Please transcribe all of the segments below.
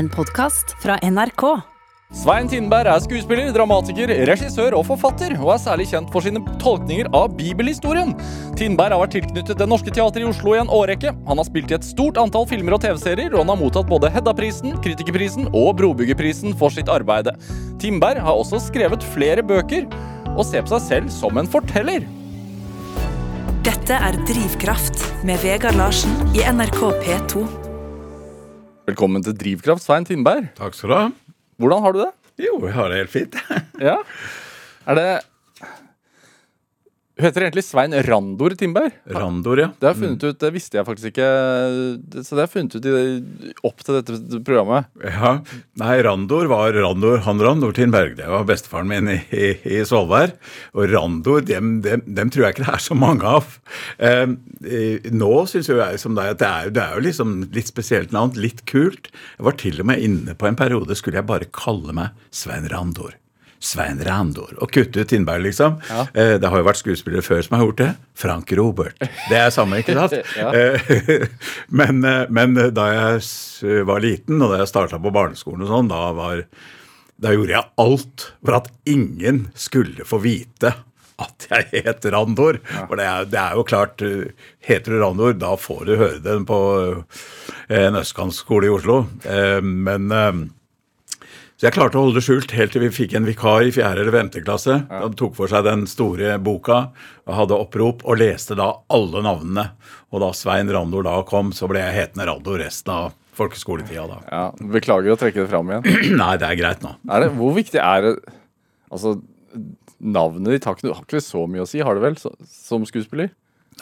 En podkast fra NRK. Svein Tindberg er skuespiller, dramatiker, regissør og forfatter, og er særlig kjent for sine tolkninger av bibelhistorien. Tindberg har vært tilknyttet Det Norske Teatret i Oslo i en årrekke. Han har spilt i et stort antall filmer og TV-serier, og han har mottatt både Hedda-prisen, Kritikerprisen og Brobyggerprisen for sitt arbeid. Tindberg har også skrevet flere bøker, og ser på seg selv som en forteller. Dette er Drivkraft med Vegard Larsen i NRK P2. Velkommen til Drivkraft, Svein Tindberg. Takk skal du ha. Hvordan har du det? Jo, jeg har det helt fint. Ja. Er det Du heter egentlig Svein Randor Timberg. Randor, ja. Det har jeg funnet ut, det visste jeg faktisk ikke. Så det har jeg funnet ut i, opp til dette programmet. ja. Nei, Randor var Randor, han Randor Timberg. Det var bestefaren min i, i, i Svolvær. Og Randor, dem, dem, dem tror jeg ikke det er så mange av. Eh, nå syns jo jeg som deg at det er, det er jo liksom litt spesielt navn, litt kult. Jeg var til og med inne på en periode skulle jeg bare kalle meg Svein Randor. Svein Randor. Og kutte ut Tindberg, liksom. Ja. Eh, det har jo vært skuespillere før som har gjort det. Frank Robert. Det er samme, ikke sant? Ja. Eh, men, eh, men da jeg var liten, og da jeg starta på barneskolen og sånn, da, var, da gjorde jeg alt for at ingen skulle få vite at jeg het Randor. For det er, det er jo klart Heter du Randor, da får du høre den på en østkantskole i Oslo. Eh, Men så jeg klarte å holde det skjult helt til vi fikk en vikar i 4. eller 5. klasse. Han tok for seg den store boka og hadde opprop, og leste da alle navnene. Og da Svein Randor da kom, så ble jeg hetende Randor resten av folkeskoletida da. Ja, Beklager å trekke det fram igjen. Nei, det er greit nå. Er det, hvor viktig er det Altså, navnet ditt har ikke, har ikke så mye å si, har det vel, så, som skuespiller?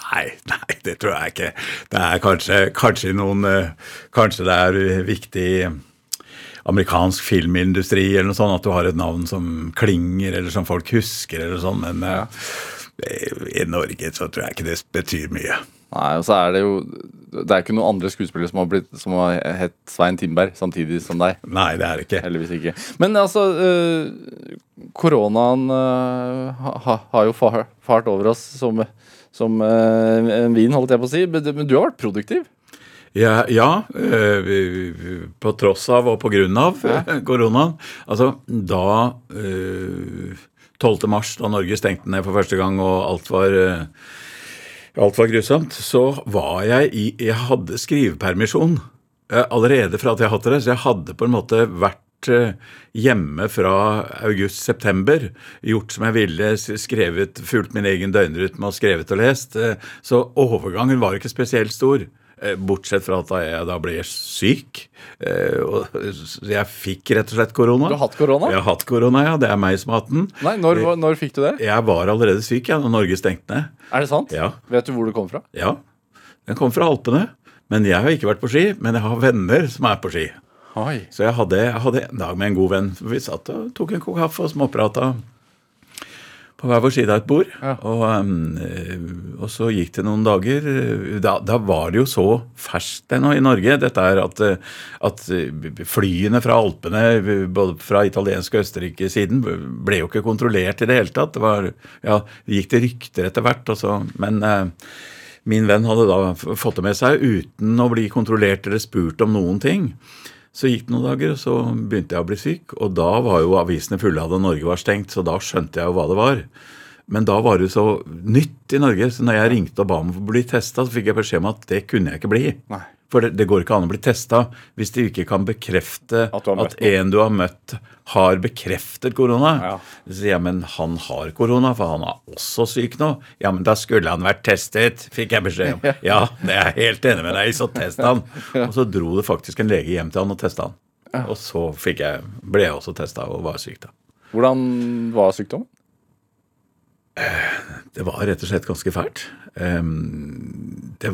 Nei, nei, det tror jeg ikke. Det er kanskje, kanskje noen eh, Kanskje det er viktig amerikansk filmindustri eller noe sånt, at du har et navn som klinger, eller som folk husker, eller sånn, men eh, i Norge så tror jeg ikke det betyr mye. Nei, og så er det jo Det er ikke noen andre skuespillere som har, blitt, som har hett Svein Timberg samtidig som deg. Nei, det er det ikke. Heldigvis ikke. Men altså øh, Koronaen øh, ha, ha- har jo fart over oss som, som øh, en vin, holdt jeg på å si. Men, men du har vært produktiv. Ja, ja vi- på tross av og på grunn av ja. koronaen. Altså, da øh, 12. mars, da Norge stengte ned for første gang og alt var alt var grusomt, så var jeg i Jeg hadde skrivepermisjon eh, allerede fra at jeg hadde det, så jeg hadde på en måte vært eh, hjemme fra august-september, gjort som jeg ville, skrevet, fulgt min egen døgnrytme og skrevet og lest. eh, Så overgangen var ikke spesielt stor. Eh, Bortsett fra at jeg da ble syk. eh, og Jeg fikk rett og slett korona. Du har hatt korona? Jeg har hatt korona, ja. Det er meg som har hatt den. Nei, når, når fikk du det? Jeg var allerede syk ja, når Norge stengte ned. Er det sant? Ja. Vet du hvor du kom fra? Ja, den kom fra Alpene. Men jeg har ikke vært på ski, men jeg har venner som er på ski. Oi. Så jeg hadde, jeg hadde en dag med en god venn. Vi satt og tok en kopp kaffe og småprata på hver vår side av et bord. Ja. Og, um, eh, og så gikk det noen dager. Da, da var det jo så ferskt ennå i Norge, dette er at, eh, at eh, flyene fra Alpene, både fra italiensk og Østerrike-siden, ble jo ikke kontrollert i det hele tatt. Det var, ja, det gikk det rykter etter hvert, også, men Min venn hadde da fått det med seg uten å bli kontrollert eller spurt om noen ting. Så gikk det noen dager, og så begynte jeg å bli syk. Og da var jo avisene fulle av det Norge var stengt, så da skjønte jeg jo hva det var. Men da var det så nytt i Norge, så når jeg ringte og ba om å bli testa, så fikk jeg beskjed om at det kunne jeg ikke bli. Nei. For det, det går ikke an å bli testa hvis de ikke kan bekrefte At at, en du har møtt, har bekreftet korona. Ja. Så sier jeg, men han har korona, for han er også syk nå. Ja, men da skulle han vært testet, fikk jeg beskjed om. Ja, det er jeg helt enig med deg i, så test han. Og så dro det faktisk en lege hjem til han og testa han. Og så jeg, ble jeg også testa og var syk da. Hvordan var sykdommen? Det var rett og slett ganske fælt. Ehm, det,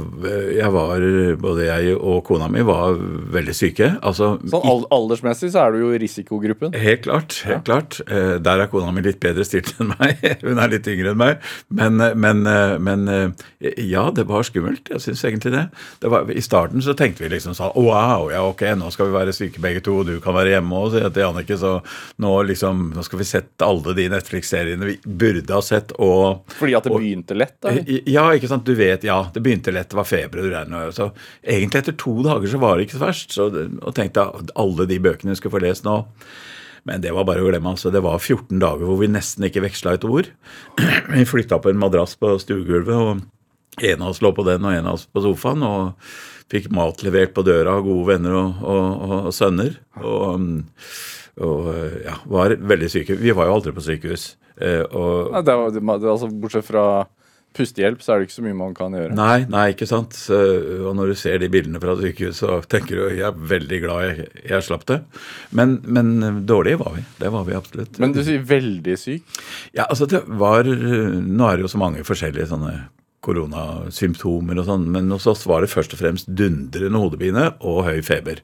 jeg var, både jeg og kona mi var veldig syke. Altså, Sånn Aldersmessig så er du jo i risikogruppen. Helt klart. helt klart. Eh, Der er kona mi litt bedre stilt enn meg. Hun er litt yngre enn meg. Men, eh, men, eh, men ja, det var skummelt. Jeg syns egentlig det. det var, I starten så tenkte vi liksom sånn Wow, ja ok, nå skal vi være syke begge to, og du kan være hjemme sier jeg til Jannicke. Så nå liksom, nå skal vi sette alle de Netflix-seriene vi burde ha sett, og Fordi at det og- begynte lett? da? ja, ikke sant. Du vet, ja. Det begynte billett, det var feber og regn. Så egentlig etter to dager så var det ikke så verst. Så, og tenkte at alle de bøkene skulle få lest nå. Men det var bare å glemme. altså. Det var 14 dager hvor vi nesten ikke veksla et ord. Vi flytta på en madrass på stuegulvet, og en av oss lå på den, og en av oss på sofaen. og Fikk mat levert på døra av gode venner og, og, og, og sønner. Og, ja, var veldig syke. Vi var jo aldri på sykehus. Eh, og, ja, det var, det, altså, bortsett fra pustehjelp, så er det ikke så mye man kan gjøre. Nei, nei, ikke sant. Og når du ser de bildene fra sykehuset, så tenker du jeg er veldig glad jeg, jeg slapp det. Men, men dårlige var vi. Det var vi absolutt. Men du sier veldig syk. Ja, altså det var Nå er det jo så mange forskjellige sånne koronasymptomer og sånn, men hos oss var det først og fremst dundrende hodepine og høy feber.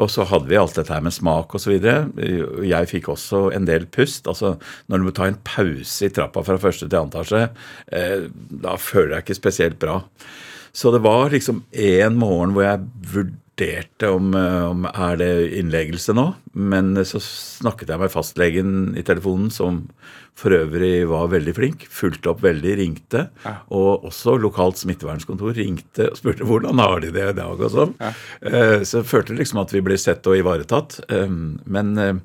Og så hadde vi alt dette her med smak osv. Jeg fikk også en del pust. altså Når du må ta en pause i trappa fra første til andre etasje, eh, da føler jeg ikke spesielt bra. Så det var liksom en morgen hvor jeg vurderte om, eh, om er det innleggelse nå. Men så snakket jeg med fastlegen i telefonen, som for øvrig var veldig flink. Fulgte opp veldig, ringte. Og også lokalt smittevernskontor ringte og spurte hvordan har de det i dag og sånn. Ja. Så jeg følte liksom at vi ble sett og ivaretatt. Eh, Men eh,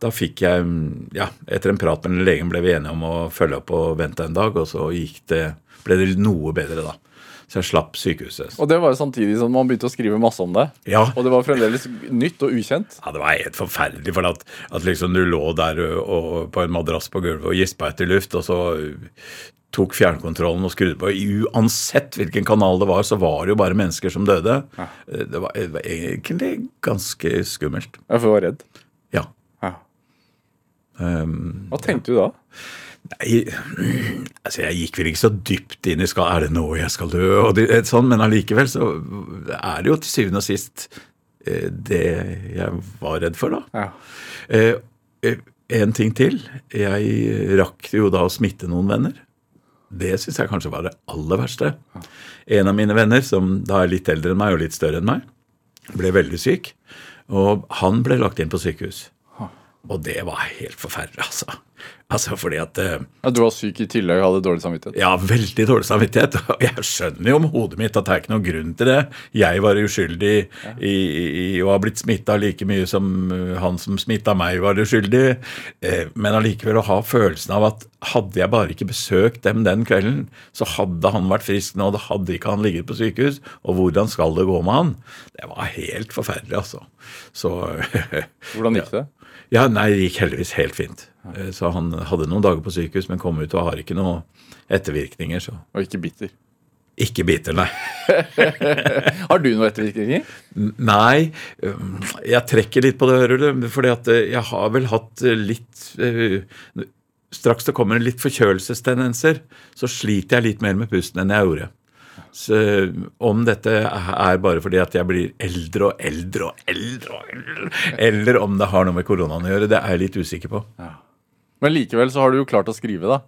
da fikk jeg Ja, etter en prat med legen ble vi enige om å følge opp og vente en dag, og så det, ble det noe bedre da. Så jeg slapp sykehuset. Og det var jo samtidig som man begynte å skrive masse om det. Ja. Og det var fremdeles nytt og ukjent. Ja, Det var helt forferdelig. For at, at liksom du lå der og, på en madrass på gulvet og gispa etter luft, og så tok fjernkontrollen og skrudde på. Uansett hvilken kanal det var, så var det jo bare mennesker som døde. Det, var, det var egentlig ganske skummelt. Ja, For du var redd. Ja. Ja. Um, Hva tenkte du da? Nei, altså jeg gikk vel ikke så dypt inn i skal, Er det nå jeg skal dø? Det, sånn, men allikevel så er det jo til syvende og sist eh, det jeg var redd for, da. Ja. Eh, eh, en ting til. Jeg rakk jo da å smitte noen venner. Det syns jeg kanskje var det aller verste. En av mine venner, som da er litt eldre enn meg og litt større enn meg, ble veldig syk. Og han ble lagt inn på sykehus. Og det var helt forferdelig, altså. Altså fordi at eh, Ja, Du var syk i tillegg og hadde dårlig samvittighet. ja, veldig dårlig samvittighet. Og jeg skjønner jo om hodet mitt at det er ikke noen grunn til det. Jeg var uskyldig i, i å ha blitt smitta like mye som uh, han som smitta meg, var uskyldig. Eh, Men allikevel å ha følelsen av at hadde jeg bare ikke besøkt dem den kvelden, så hadde han vært frisk nå, da hadde ikke han ligget på sykehus. Og hvordan skal det gå med han? Det var helt forferdelig, altså. Så Hvordan gikk det? Ja, nei, det gikk heldigvis helt fint. Eh, Så han hadde noen dager på sykehus, men kom ut og har ikke noen ettervirkninger, så Og ikke bitter. ikke bitter, nei. Har du noen ettervirkninger? Nei, jeg trekker litt på det, hører du, fordi at eh, jeg har vel hatt eh, litt eh, Straks det kommer litt forkjølelsestendenser, så sliter jeg litt mer med pusten enn jeg gjorde. Så om dette er bare fordi at jeg blir eldre og eldre og eldre, og eldre eller om det har noe med koronaen å gjøre, det er jeg litt usikker på. Men likevel så har du jo klart å skrive, da.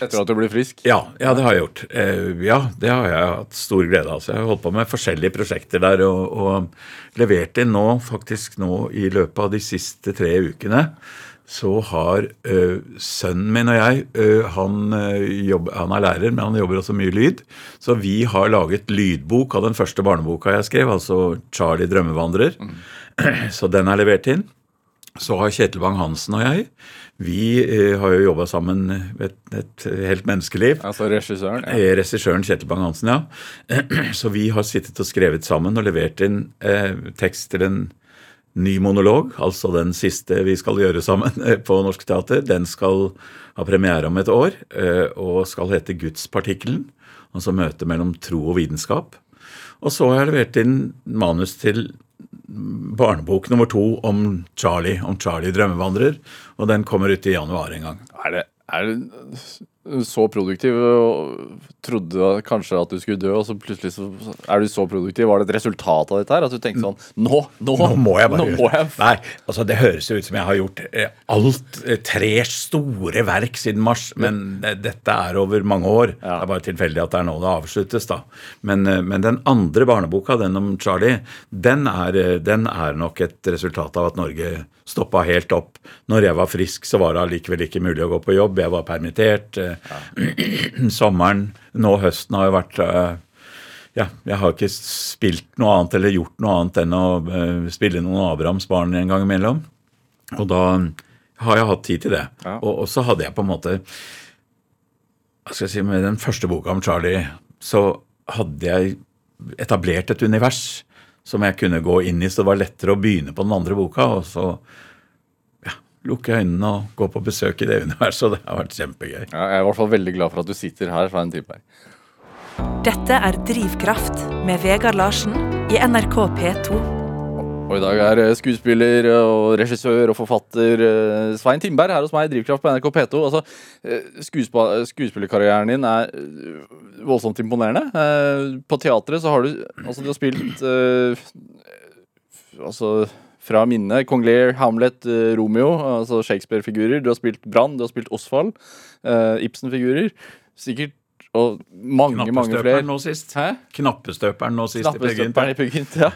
Etter at du blir frisk. Ja, ja, det har jeg gjort. Eh, ja, det har jeg hatt stor glede av. Så jeg har holdt på med forskjellige prosjekter der og, og levert inn nå, faktisk nå i løpet av de siste tre ukene, så har eh, sønnen min og jeg eh, han, eh, jobber, han er lærer, men han jobber også mye lyd. Så vi har laget lydbok av den første barneboka jeg skrev, altså 'Charlie drømmevandrer'. Så den er levert inn. Så har Kjetil Bang-Hansen og jeg vi eh, har jo jobba sammen et, et helt menneskeliv. Altså regissøren. Ja. Regissøren Kjetil Bang-Hansen, ja. Så vi har sittet og skrevet sammen og levert inn tekst til en ny monolog, altså den siste vi skal gjøre sammen eh, på Norsk Teater. Den skal ha premiere om et år eh, og skal hete Gudspartikkelen. Altså møtet mellom tro og vitenskap. Og så har jeg levert inn manus til barnebok nummer to om Charlie, om Charlie drømmevandrer. Og den kommer ut i januar en gang. Er det, er så produktiv og trodde kanskje at du skulle dø, og så plutselig så er du så produktiv? Var det et resultat av dette her? At du tenkte sånn Nå, nå, Nå må jeg bare må jeg. Nei, altså det høres jo ut som jeg har gjort eh, alt, eh, tre store verk siden mars, men eh, dette er over mange år. Det er bare tilfeldig at det er nå det avsluttes, da. Men, men den andre barneboka, den om Charlie, den er, den er nok et resultat av at Norge stoppa helt opp. Når jeg var frisk, så var det allikevel ikke mulig å gå på jobb. Jeg var permittert. Ja. Sommeren, nå høsten, har jo vært eh, ja, jeg har ikke spilt noe annet eller gjort noe annet enn å eh, spille noen Abrahams barn en gang imellom. Og da har jeg hatt tid til det. Ja. Og, og så hadde jeg på en måte hva skal jeg si, Med den første boka om Charlie så hadde jeg etablert et univers som jeg kunne gå inn i, så det var lettere å begynne på den andre boka. Og så ja, lukke øynene og gå på besøk i det universet. Og det har vært kjempegøy. Ja, jeg er i hvert fall veldig glad for at du sitter her, fra en Svein her. Dette er Drivkraft med Vegard Larsen i NRK P2. Og i dag er eh, skuespiller og regissør og forfatter eh, Svein Timberg her hos meg i Drivkraft på NRK P2. Altså, eh, skuespillerkarrieren din er eh, voldsomt imponerende. Eh, På teatret så har du Altså, du har spilt uh, Altså fra minnet Kong Lear, Hamlet, eh, Romeo, altså Shakespeare-figurer. Du har spilt Brann, du har spilt Osvald. Uh, Ibsen-figurer. Sikkert Og mange, mange flere. Knappestøperen nå sist. Hæ? Knappestøperen nå sist Knappestøperen i Peer Gynt, ja.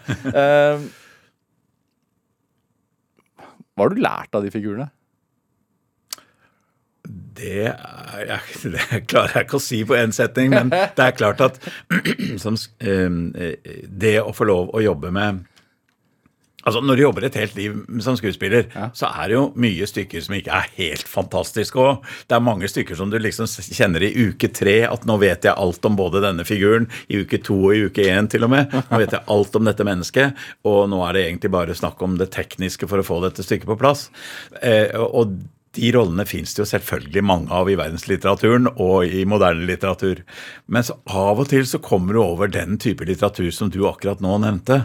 Eh, hva har du lært av de figurene? Det, er, jeg, det klarer jeg ikke å si på én setning, men det er klart at som, eh, det å få lov å jobbe med Altså Når du jobber et helt liv som skuespiller, så er det jo mye stykker som ikke er helt fantastiske òg. Det er mange stykker som du liksom kjenner i uke tre at nå vet jeg alt om både denne figuren, i uke to og i uke én til og med. Nå vet jeg alt om dette mennesket, og nå er det egentlig bare snakk om det tekniske for å få dette stykket på plass. Eh, og de rollene fins det jo selvfølgelig mange av i verdenslitteraturen og i moderne litteratur. Men av og til så kommer du over den type litteratur som du akkurat nå nevnte.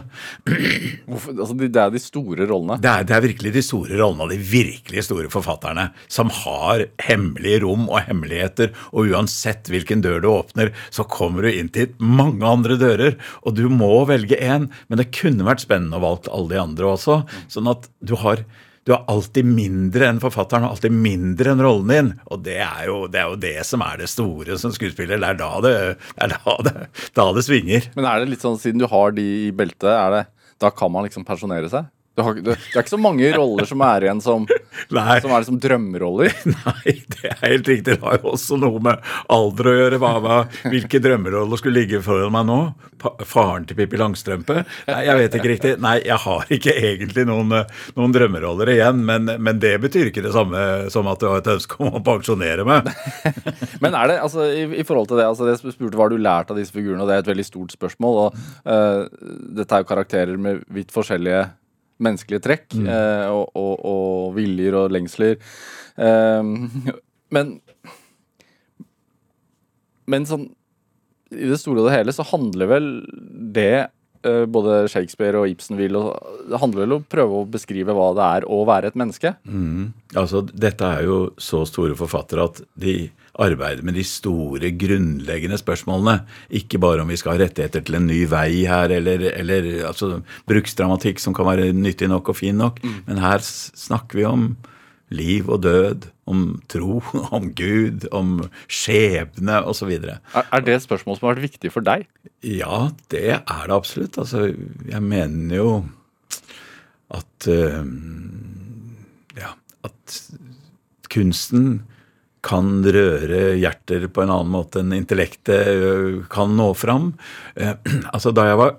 Hvorfor, altså, det er de store rollene. Det er, det er virkelig de store rollene og de virkelig store forfatterne som har hemmelige rom og hemmeligheter, og uansett hvilken dør du åpner, så kommer du inn til mange andre dører, og du må velge én, men det kunne vært spennende å valge alle de andre også, sånn at du har du er alltid mindre enn forfatteren og alltid mindre enn rollen din. Og det er, jo, det er jo det som er det store som skuespiller. Det er da det, det, er da det, da det svinger. Men er det litt sånn, siden du har de i beltet, er det, da kan man liksom pensjonere seg? Har, det, det er ikke så mange roller som er igjen som, Nei. som er liksom drømmeroller. Nei, det er helt riktig. Det har jo også noe med alder å gjøre. Hva, hvilke drømmeroller skulle ligge foran meg nå? Pa, faren til Pippi Langstrømpe? Nei, jeg vet ikke riktig. Nei, jeg har ikke egentlig noen, eh, noen drømmeroller igjen, men, men det betyr ikke det samme som at du har et ønske om å pensjonere meg. Men er det, altså, i, i forhold til det, altså, det spurte hva har du lært av disse figurene, og det er et veldig stort spørsmål. og uh, Dette er jo karakterer med vidt forskjellige menneskelige trekk, eh, og, og, og viljer og lengsler. Eh, men Men sånn i det store og det hele så handler vel det eh, både Shakespeare og Ibsen vil, og det handler vel om å prøve å beskrive hva det er å være et menneske. Altså, Dette er jo så store forfattere at de arbeider med de store, grunnleggende spørsmålene. Ikke bare om vi skal ha rettigheter til en ny vei her, eller, eller altså, bruksdramatikk som kan være nyttig nok og fin nok. Men her snakker vi om liv og død, om tro, om Gud, om skjebne osv. Er, er det et spørsmål som har vært viktig for deg? Ja, det er det absolutt. Altså, jeg mener jo at uh, Ja, at kunsten kan røre hjerter på en annen måte enn intellektet eh, kan nå fram. Eh, altså, da jeg var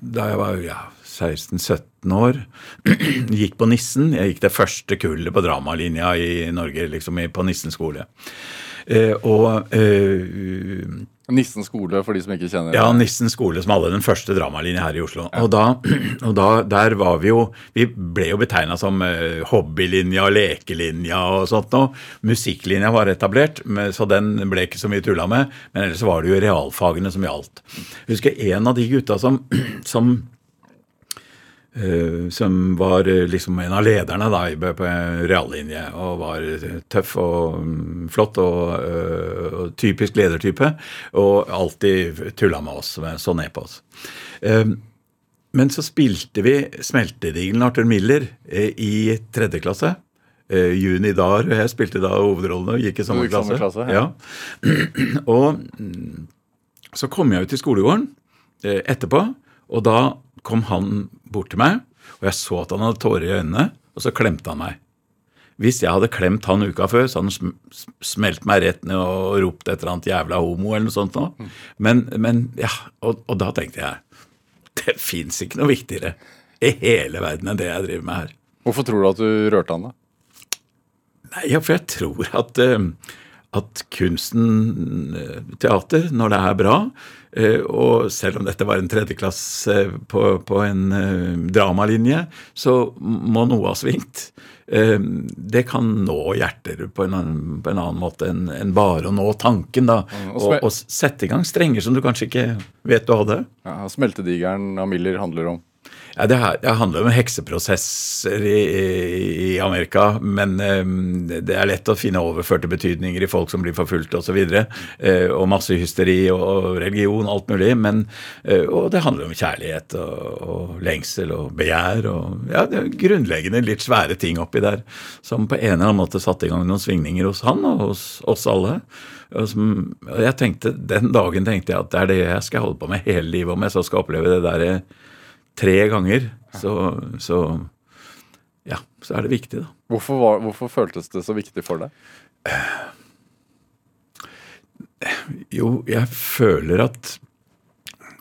Da jeg var ja, 16-17 år, gikk på Nissen. Jeg gikk det første kullet på dramalinja i Norge, liksom på Nissen skole. Eh, og eh, Nissen skole, for de som ikke kjenner ja, Nissen skole, som hadde den første dramalinja her i Oslo. Og, da, og da, der var vi jo Vi ble jo betegna som eh, hobbylinja og lekelinja og sånt noe. Musikklinja var etablert, så den ble ikke så mye tulla med. Men ellers var det jo realfagene som gjaldt. Jeg husker en av de gutta som, som som var eh, liksom en av lederne da, i- på reallinje, og var tøff og mm, flott og, eh, og typisk ledertype, og alltid tulla med oss, så ned på oss. Eh, Men så spilte vi smeltedigelen Arthur Miller eh, i tredje klasse. Eh, Juni Dahr og jeg spilte da hovedrollene og gikk i samme klasse. ja. Og mm, så kom jeg ut i skolegården eh, etterpå, og da kom han bort til meg, og jeg så at han hadde tårer i øynene, og så klemte han meg. Hvis jeg hadde klemt han uka før, så hadde han smelt meg rett ned og ropt et eller annet jævla homo eller noe sånt Noe. Men, men ja, og, og da tenkte jeg det fins ikke noe viktigere i hele verden enn det jeg driver med her. Hvorfor tror du at du rørte han, da? Nei, ja, for jeg tror at, eh, at kunsten, eh, teater, når det er bra, eh, og selv om dette var en tredjeklasse på, på en eh, dramalinje, så må noe ha svingt. Eh, Det kan nå hjerter på en annen, på en annen måte enn en bare å nå tanken, da. og Og, og sette i gang strenger som du kanskje ikke vet du hadde. Ja, Smeltedigeren av Miller handler om Ja, det, her, det handler om hekseprosesser i, i, Amerika, men eh, det er lett å finne overførte betydninger i folk som blir forfulgt osv. Og, så videre, og masse hysteri og, og religion, alt mulig. Men, eh, og det handler om kjærlighet og, og lengsel og begjær og ja, grunnleggende litt svære ting oppi der som på en eller annen måte satte i gang noen svingninger hos han og hos oss alle. Og som, og jeg tenkte, Den dagen tenkte jeg at det er det jeg skal holde på med hele livet, om jeg så skal oppleve det der eh, tre ganger, så, så ja, så er det viktig, da. Hvorfor, var, hvorfor føltes det så viktig for deg? Jo, jeg føler at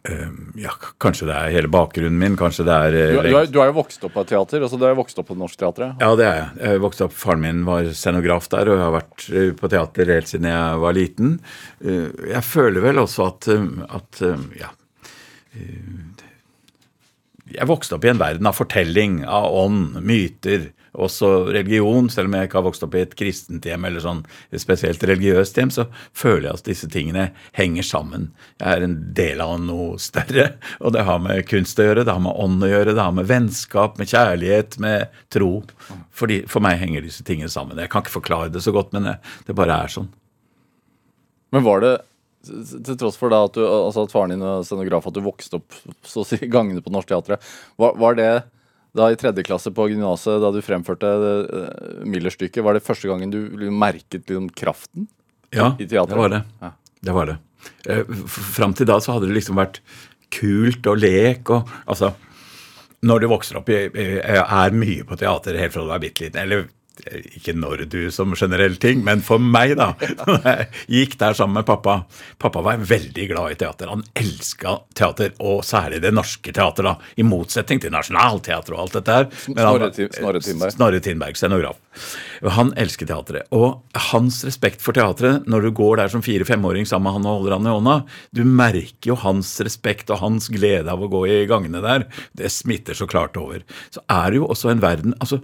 eh, ja, kanskje det er hele bakgrunnen min, kanskje det er eh, Du, du, er, du er jo vokst opp på teater. altså Du er jo vokst opp på Norsk Teater? Ja, det er jeg. Jeg vokste opp, Faren min var scenograf der, og jeg har vært eh, på teater helt siden jeg var liten. Jeg føler vel også at, at ja Jeg vokste opp i en verden av fortelling, av ånd, myter, også religion. Selv om jeg ikke har vokst opp i et kristent hjem eller sånn et spesielt religiøst hjem, så føler jeg at disse tingene henger sammen. Jeg er en del av noe større, og det har med kunst å gjøre, det har med ånd å gjøre, det har med vennskap, med kjærlighet, med tro. Fordi, for meg henger disse tingene sammen. Jeg kan ikke forklare det så godt, men det, bare er sånn. Men var det til tross for da at, du, altså at faren din er scenograf, at du vokste opp så å si gangene på Norsk Teatret, var, var det da i tredje klasse på gymnaset, da du fremførte uh, Miller-stykket, var det første gangen du liksom merket liksom, kraften? Ja, I teatret? det var det. Ja. Det var det. Eh, Fram til da så hadde det liksom vært kult og lek og altså Når du vokser opp i, er mye på teater helt fra du er bitte liten, eller eh, ikke når du som generell ting, men for meg, da. jeg Gikk der sammen med pappa. Pappa var veldig glad i teater. Han elska teater, og særlig det norske teater, da. I motsetning til nasjonalteater og alt dette her. Snorre Tindberg. Snorre Tinberg, scenograf. Han elsker teatret. Og hans respekt for teatret, når du går der som fire-femåring sammen med han og holder han i hånda, du merker jo hans respekt og hans glede av å gå i gangene der. Det smitter så klart over. Så er det jo også en verden altså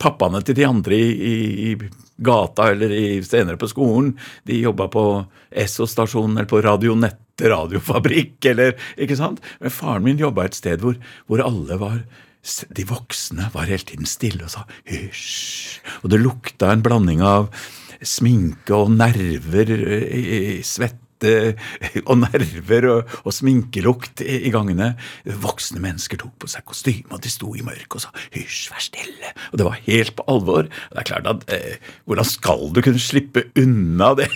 Pappaene til de andre i, i, i gata eller i, senere på skolen, de jobba på Esso-stasjonen eller på Radionette radiofabrikk eller Ikke sant? Men faren min jobba et sted hvor, hvor alle var de voksne var hele tiden stille og sa hysj. Og det lukta en blanding av sminke og nerver, eh, svette og nerver og, og sminkelukt i, i gangene. Voksne mennesker tok på seg kostyme, og de sto i mørket og sa hysj, vær stille. Og det var helt på alvor. Det er klart at eh, Hvordan skal du kunne slippe unna det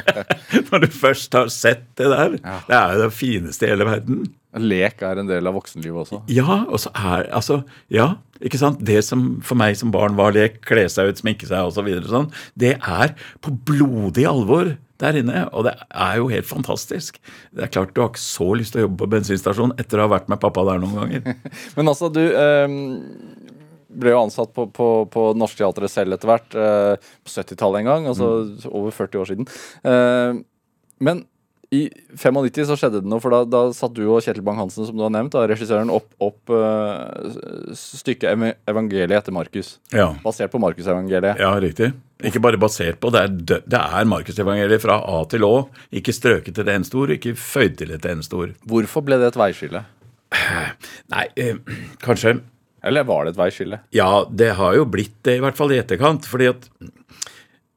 når du først har sett det der? Det er jo det fineste i hele verden. Lek er en del av voksenlivet også. Ja, og så er altså Ja, ikke sant. Det som for meg som barn var lek, kle seg ut, sminke seg osv., så videre, sånn, det er på blodig alvor der inne. Og det er jo helt fantastisk. Det er klart du har ikke så lyst til å jobbe på bensinstasjon etter å ha vært med pappa der noen ganger. Men altså, du eh, ble jo ansatt på, på, på Norsk teater selv etter hvert. Eh, på 70-tallet en gang, altså over 40 år siden. Eh, men i 95 så skjedde det noe, for da, da satt du og Kjetil Bang-Hansen, som du har nevnt, da, regissøren, opp, opp uh, stykket 'Evangeliet etter Markus'. Ja. Basert på Markusevangeliet. Ja, riktig. Ikke bare basert på, det er, det er Markusevangeliet fra A til Å. Ikke strøket til det eneste ord, ikke føyd til et eneste ord. Hvorfor ble det et veiskille? Nei, eh, kanskje Eller var det et veiskille? Ja, det har jo blitt det, i hvert fall i etterkant. fordi at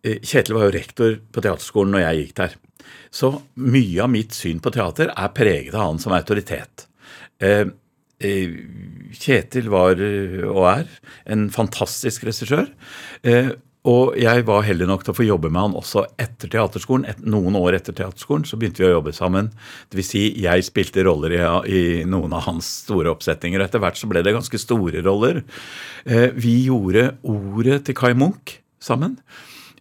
eh, Kjetil var jo rektor på teaterskolen når jeg gikk der. Så mye av mitt syn på teater er preget av han som autoritet. Eh, eh, Kjetil var eh, og er en fantastisk regissør. Og jeg var heldig nok til å få jobbe med han også etter teaterskolen. Et, noen år etter teaterskolen så begynte vi å jobbe sammen. Det vil si, jeg spilte roller i, i noen av hans store oppsetninger. Etter hvert så ble det ganske store roller. Eh, vi gjorde Ordet til Kai Munch sammen.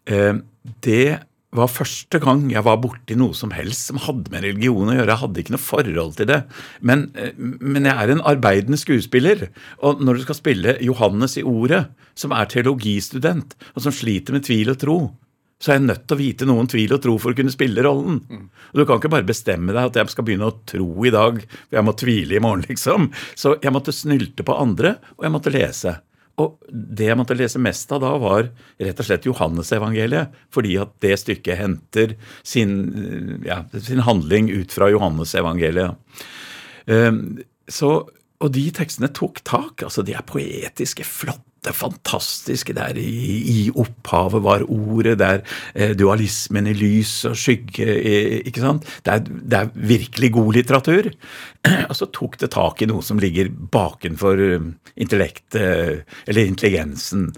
Eh, det var første gang jeg var borti noe som helst som hadde med religion å gjøre. Jeg hadde ikke noe forhold til det. Men, eh, men, jeg er en arbeidende skuespiller. Og når du skal spille Johannes i Ordet, som er teologistudent, og som sliter med tvil og tro, så er jeg nødt til å vite noen tvil og tro for å kunne spille rollen. Og Du kan ikke bare bestemme deg at jeg skal begynne å tro i dag, for jeg må tvile i morgen, liksom. Så jeg måtte snylte på andre, og jeg måtte lese. Og det jeg måtte lese mest av da, var rett og slett Johannesevangeliet. Fordi at det stykket henter sin, ja, sin handling ut fra Johannesevangeliet. Um, og de tekstene tok tak. altså De er poetiske, flotte det fantastiske der i, i opphavet var ordet, der eh, dualismen i lys og skygge eh, ikke sant? Det er, det er, virkelig god litteratur. Og så tok det tak i noe som ligger bakenfor uh, intellektet, uh, eller intelligensen.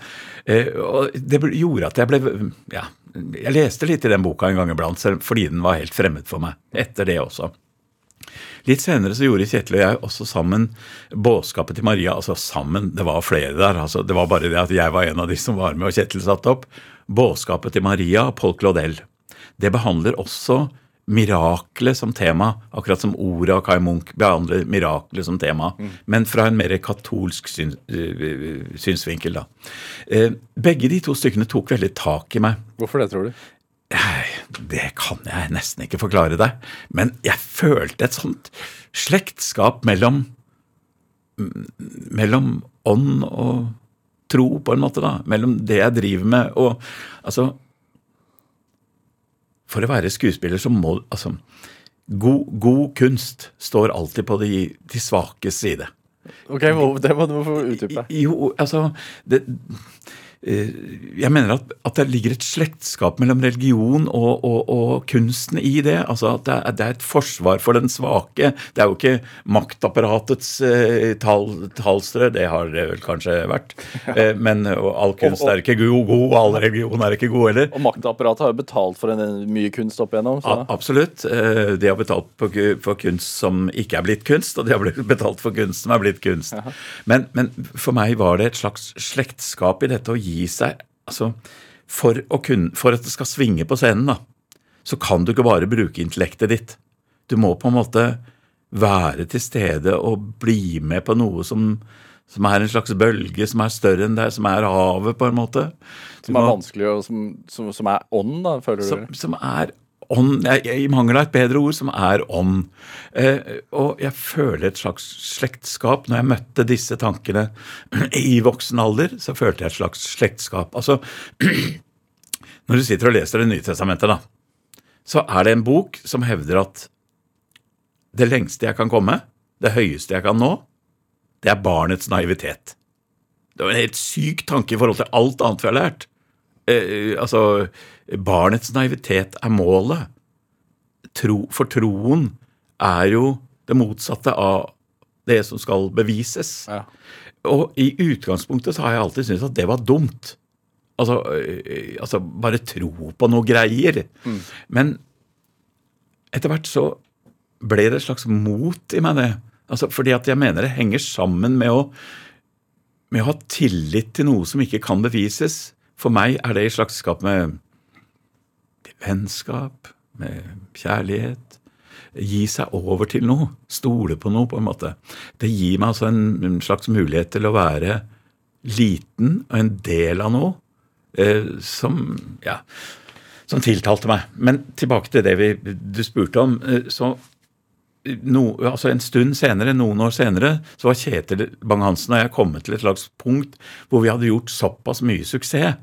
Eh, og det gjorde at jeg ble Ja, jeg leste litt i den boka en gang iblant, fordi den var helt fremmed for meg. Etter det også. Litt senere så gjorde Kjetil og jeg også sammen Båskapet til Maria. Altså sammen, det var flere der. altså Det var bare det at jeg var en av de som var med, og Kjetil satte opp. Båskapet til Maria og Paul Claudel. Det behandler også miraklet som tema, akkurat som ordet av Kai Munch behandler miraklet som tema, mm. men fra en mer katolsk syns, øh, synsvinkel. da. Eh, begge de to stykkene tok veldig tak i meg. Hvorfor det, tror du? Det kan jeg nesten ikke forklare deg, men jeg følte et sånt slektskap mellom mellom ånd og tro, på en måte, da. Mellom det jeg driver med og Altså For å være skuespiller så må Altså God, god kunst står alltid på de, de svakes side. Ok, Det må du få utdype. Jo, altså det, jeg mener at, at, det ligger et slektskap mellom religion og, og, og kunsten i det. altså at det er, det er, et forsvar for den svake. Det er jo ikke maktapparatets eh, tal, talstrø, det har det vel kanskje vært. Eh, men all kunst er ikke god, god, og all religion er ikke god heller. Og maktapparatet har jo betalt for en, mye kunst opp igjennom. Så. absolutt. Eh, de har betalt for, for, kunst som ikke er blitt kunst, og de har betalt for kunst som er blitt kunst. Men, men for meg var det et slags slektskap i dette å gi gi seg altså, for, kunne, for, at det skal svinge på scenen, da, så kan du ikke bare bruke intellektet ditt. Du må på en måte være til stede og bli med på noe som, som er en slags bølge som er større enn deg, som er havet, på en måte. Som er vanskelig, og som, som, som er ånd, da, føler du? Som, som er ånd, i mangel av et bedre ord, som er ånd. Eh, og jeg føler et slags slektskap. Når jeg møtte disse tankene i voksen alder, så følte jeg et slags slektskap. Altså, når du sitter og leser Det nye testamentet, da, så er det en bok som hevder at det lengste jeg kan komme, det høyeste jeg kan nå, det er barnets naivitet. Det var en helt syk tanke i forhold til alt annet vi har lært. Eh, altså, barnets naivitet er målet. Tro, for troen er jo det motsatte av det som skal bevises. Ja. Og i utgangspunktet så har jeg alltid syntes at det var dumt. Altså, øh, altså bare tro på noe greier. Mm. Men etter hvert så ble det et slags mot i meg, det. Altså, fordi at jeg mener det henger sammen med å, med å ha tillit til noe som ikke kan bevises. For meg er det i slagsskap med vennskap, med kjærlighet. Gi seg over til noe. Stole på noe, på en måte. Det gir meg altså en slags mulighet til å være liten og en del av noe eh, som ja, som tiltalte meg. Men tilbake til det vi, du spurte om. Eh, så no, altså En stund senere, noen år senere, så var Kjetil Bang-Hansen og jeg kommet til et slags punkt hvor vi hadde gjort såpass mye suksess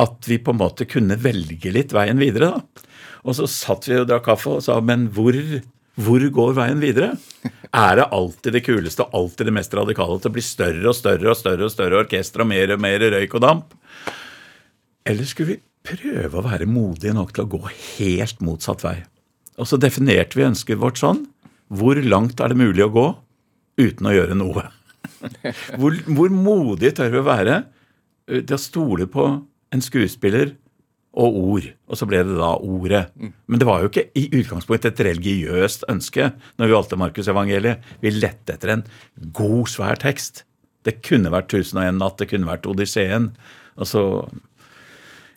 at vi på en måte kunne velge litt veien videre. da. Og så satt vi og drakk kaffe og sa men hvor, hvor går veien videre? Er det alltid det kuleste og alltid det mest radikale til å bli større og større og større og større orkester og mer og mer røyk og damp? Eller skulle vi prøve å være modige nok til å gå helt motsatt vei? Og så definerte vi ønsket vårt sånn. Hvor langt er det mulig å gå uten å gjøre noe? Hvor, hvor modige tør vi å være til å stole på en skuespiller og ord. Og så ble det da ordet. Men det var jo ikke i utgangspunktet et religiøst ønske når vi valgte Markusevangeliet. Vi lette etter en god, svær tekst. Det kunne vært 1001 natt, det kunne vært Odysseen. Og så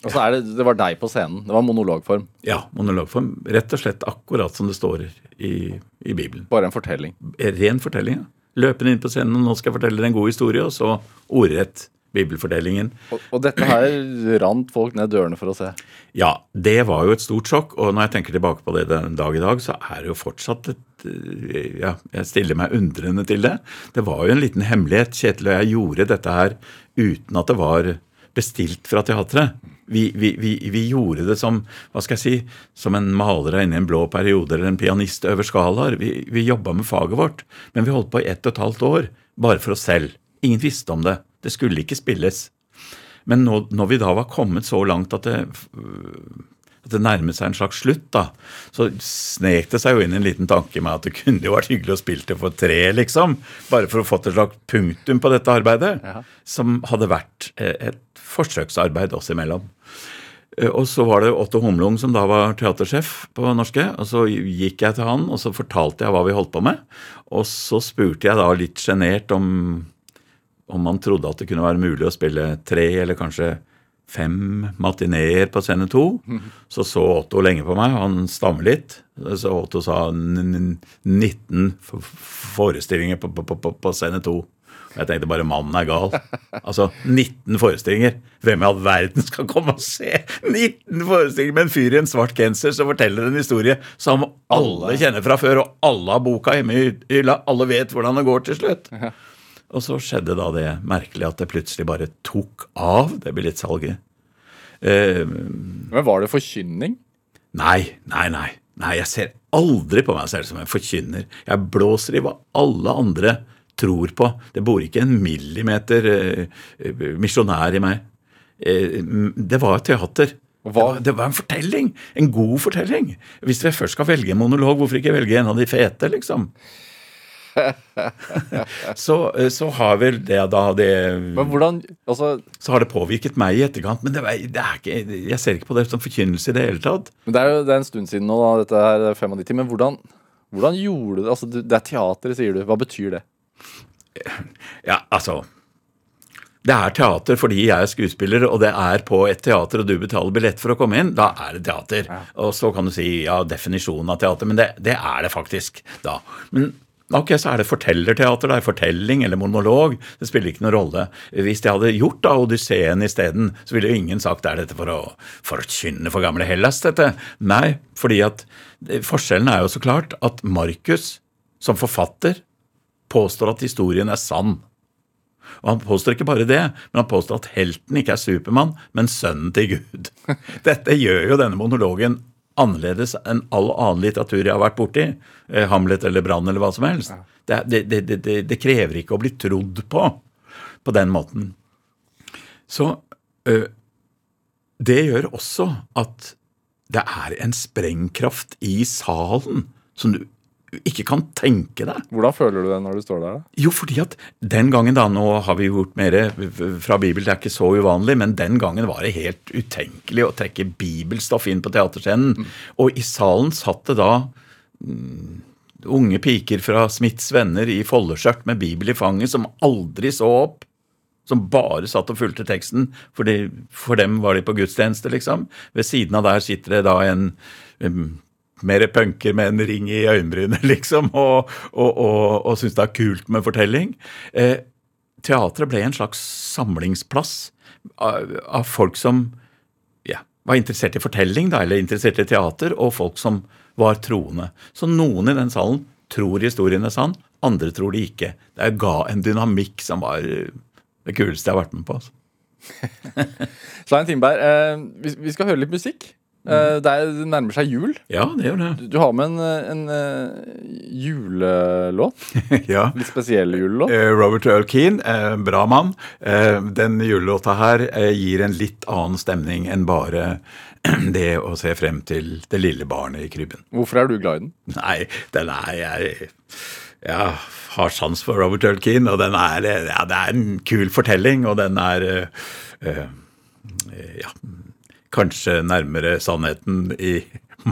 Og så er det, det var deg på scenen. Det var monologform. Ja, monologform. Rett og slett akkurat som det står i, i Bibelen. Bare en fortelling. Ren fortelling. ja. Løpende inn på scenen, og nå skal jeg fortelle deg en god historie, og så ordrett bibelfortellingen. Og, og dette her rant folk ned dørene for å se. Ja, det var jo et stort sjokk, og når jeg tenker tilbake på det den dag i dag, så er det jo fortsatt et eh, Ja, jeg stiller meg undrende til det. Det var jo en liten hemmelighet. Kjetil og jeg gjorde dette her uten at det var bestilt fra teatret. Vi, vi, vi, vi gjorde det som hva skal jeg si, som en maler er inne i en blå periode eller en pianist over skalaer. Vi, vi jobba med faget vårt, men vi holdt på i ett og et halvt år bare for oss selv. Ingen visste om det. Det skulle ikke spilles. Men nå, når vi da var kommet så langt at det, at det nærmet seg en slags slutt, da, så snek det seg jo inn en liten tanke med at det kunne jo vært hyggelig å spille det for tre, liksom. Bare for å få et slags punktum på dette arbeidet. Som hadde vært eh, et forsøksarbeid oss imellom. Eh, Og så var det Otto Humlung som da var teatersjef på Norske. og Så gikk jeg til han og så fortalte jeg hva vi holdt på med. Og så spurte jeg da litt sjenert om, om man trodde at det kunne være mulig å spille tre eller kanskje fem matineer på scene to. Så så Otto lenge på meg, og han stammer litt. Så Otto sa n- n- 19 forestillinger på, på, på, på scene to. Jeg tenkte bare mannen er gal. Altså 19 forestillinger. Hvem i all verden skal komme og se 19 forestillinger med en fyr i en svart genser som forteller en historie som alle kjenner fra før, og alle har boka hjemme i hylla. Alle vet hvordan det går til slutt. Og så skjedde da det merkelige at det plutselig bare tok av, det billettsalget. Eh, Men var det forkynning? Nei, nei, nei. Nei, jeg ser aldri på meg selv som en forkynner. Jeg blåser i hva alle andre tror på. Det bor ikke en millimeter eh, eh, misjonær i meg. Eh, det var et teater. Hva- var, det var en fortelling. En god fortelling. Hvis vi først skal velge en monolog, hvorfor ikke velge en av de fete, liksom? så, eh, så har vel det da det Men hvordan Altså, så har det påvirket meg i etterkant. Men det, det er ikke, jeg ser ikke på det som forkynnelse i det hele tatt. men det er jo det er en stund siden nå, da, dette her er 95, men hvordan, hvordan gjorde du det? Altså, det er teater, sier du. Hva betyr det? Ja, altså Det er teater fordi jeg er skuespiller, og det er på et teater, og du betaler billett for å komme inn. Da er det teater. Og så kan du si ja, definisjonen av teater, men det, det er det faktisk da. Men ok, så er det fortellerteater, det er fortelling eller monolog. Det spiller ikke noen rolle. Hvis de hadde gjort da Odysseen isteden, så ville jo ingen sagt er dette for å forkynne for gamle Hellas, dette. Nei, fordi at forskjellen er jo så klart at Markus som forfatter påstår at historien er sann. Og han påstår ikke bare det, men han påstår at helten ikke er Supermann, men sønnen til Gud. Dette gjør jo denne monologen annerledes enn all annen litteratur jeg har vært borti. eh, Hamlet eller Brann eller hva som helst. Det, det, det, det, krever ikke å bli trodd på på den måten. Så ø, det gjør også at det er en sprengkraft i salen som du ikke kan tenke deg. Hvordan føler du det når du står der? Jo, fordi at den gangen da, nå har vi gjort mer fra Bibel, det er ikke så uvanlig, men den gangen var det helt utenkelig å trekke bibelstoff inn på teaterscenen. Og i salen satt det da mm, unge piker fra Smiths venner i foldeskjørt med bibel i fanget som aldri så opp. Som bare satt og fulgte teksten, fordi for dem var de på gudstjeneste, liksom. Ved siden av der sitter det da en um, mer punker med en ring i øyenbrynet, liksom, og, og, og, og syns det er kult med fortelling. Eh, teatret ble en slags samlingsplass av, av folk som ja, var interessert i fortelling, da, eller interessert i teater, og folk som var troende. Så noen i den salen tror historien er sann, andre tror de ikke. Det ga en dynamikk som var eh, det kuleste jeg har vært med på. Altså. Svein Tindberg, eh, vi, vi skal høre litt musikk. Eh, det, er, det nærmer seg jul. Ja, det gjør det. Du, du har med en, eh, en uh, julelåt. ja. Litt spesiell julelåt. Robert Earl Keane, eh, bra mann. Eh, den julelåta her eh, gir en litt annen stemning enn bare det å se frem til det lille barnet i krybben. Hvorfor er du glad i den? Nei, den er jeg, jeg har sans for Robert Earl Keane, og den er, ja, det er en kul fortelling, og den er uh, uh, ja, kanskje nærmere sannheten i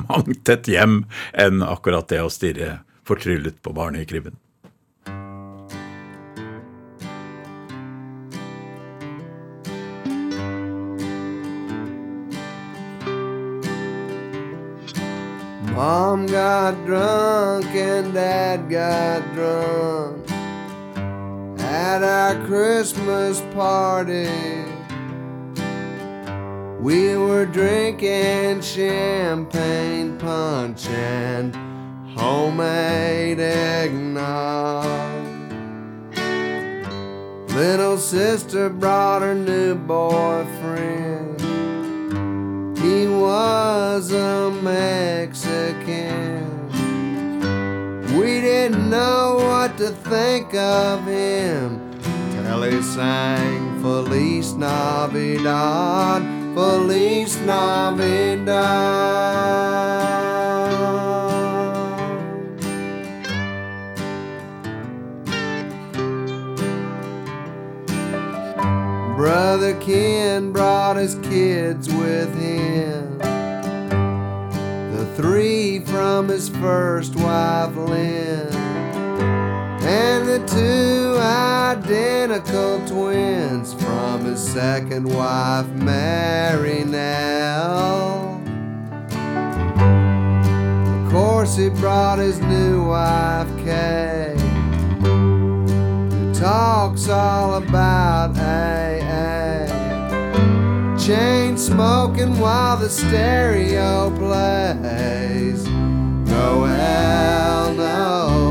mangt et hjem enn akkurat det å stirre fortryllet på barnet i krybben. Mom got drunk and Dad got drunk at our Christmas party. We were drinking champagne punch and homemade eggnog. Little sister brought her new boyfriend. He was a Mexican. We didn't know what to think of him till he sang Feliz Navidad, Feliz Navidad. Brother Ken brought his kids with him. The three from his first wife, Lynn, and the two identical twins from his second wife, Mary Nell. Of course, he brought his new wife, Kay who talks all about AA. Chain smoking while the stereo plays. Noel, Noel,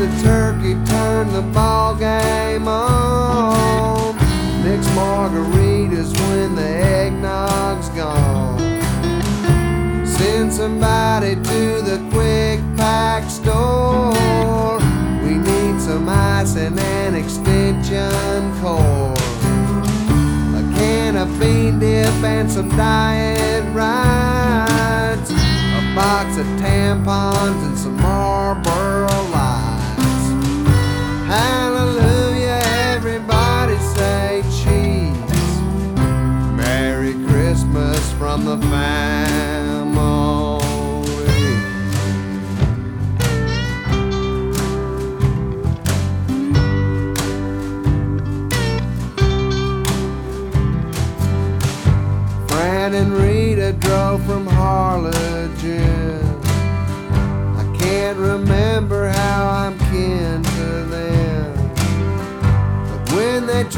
the turkey turned the ball game on. Mix margaritas when the eggnog's gone. Send somebody to the quick pack store. We need some ice and an extension cord. A can of bean dip and some diet rides. A box of tampons and some Marlboro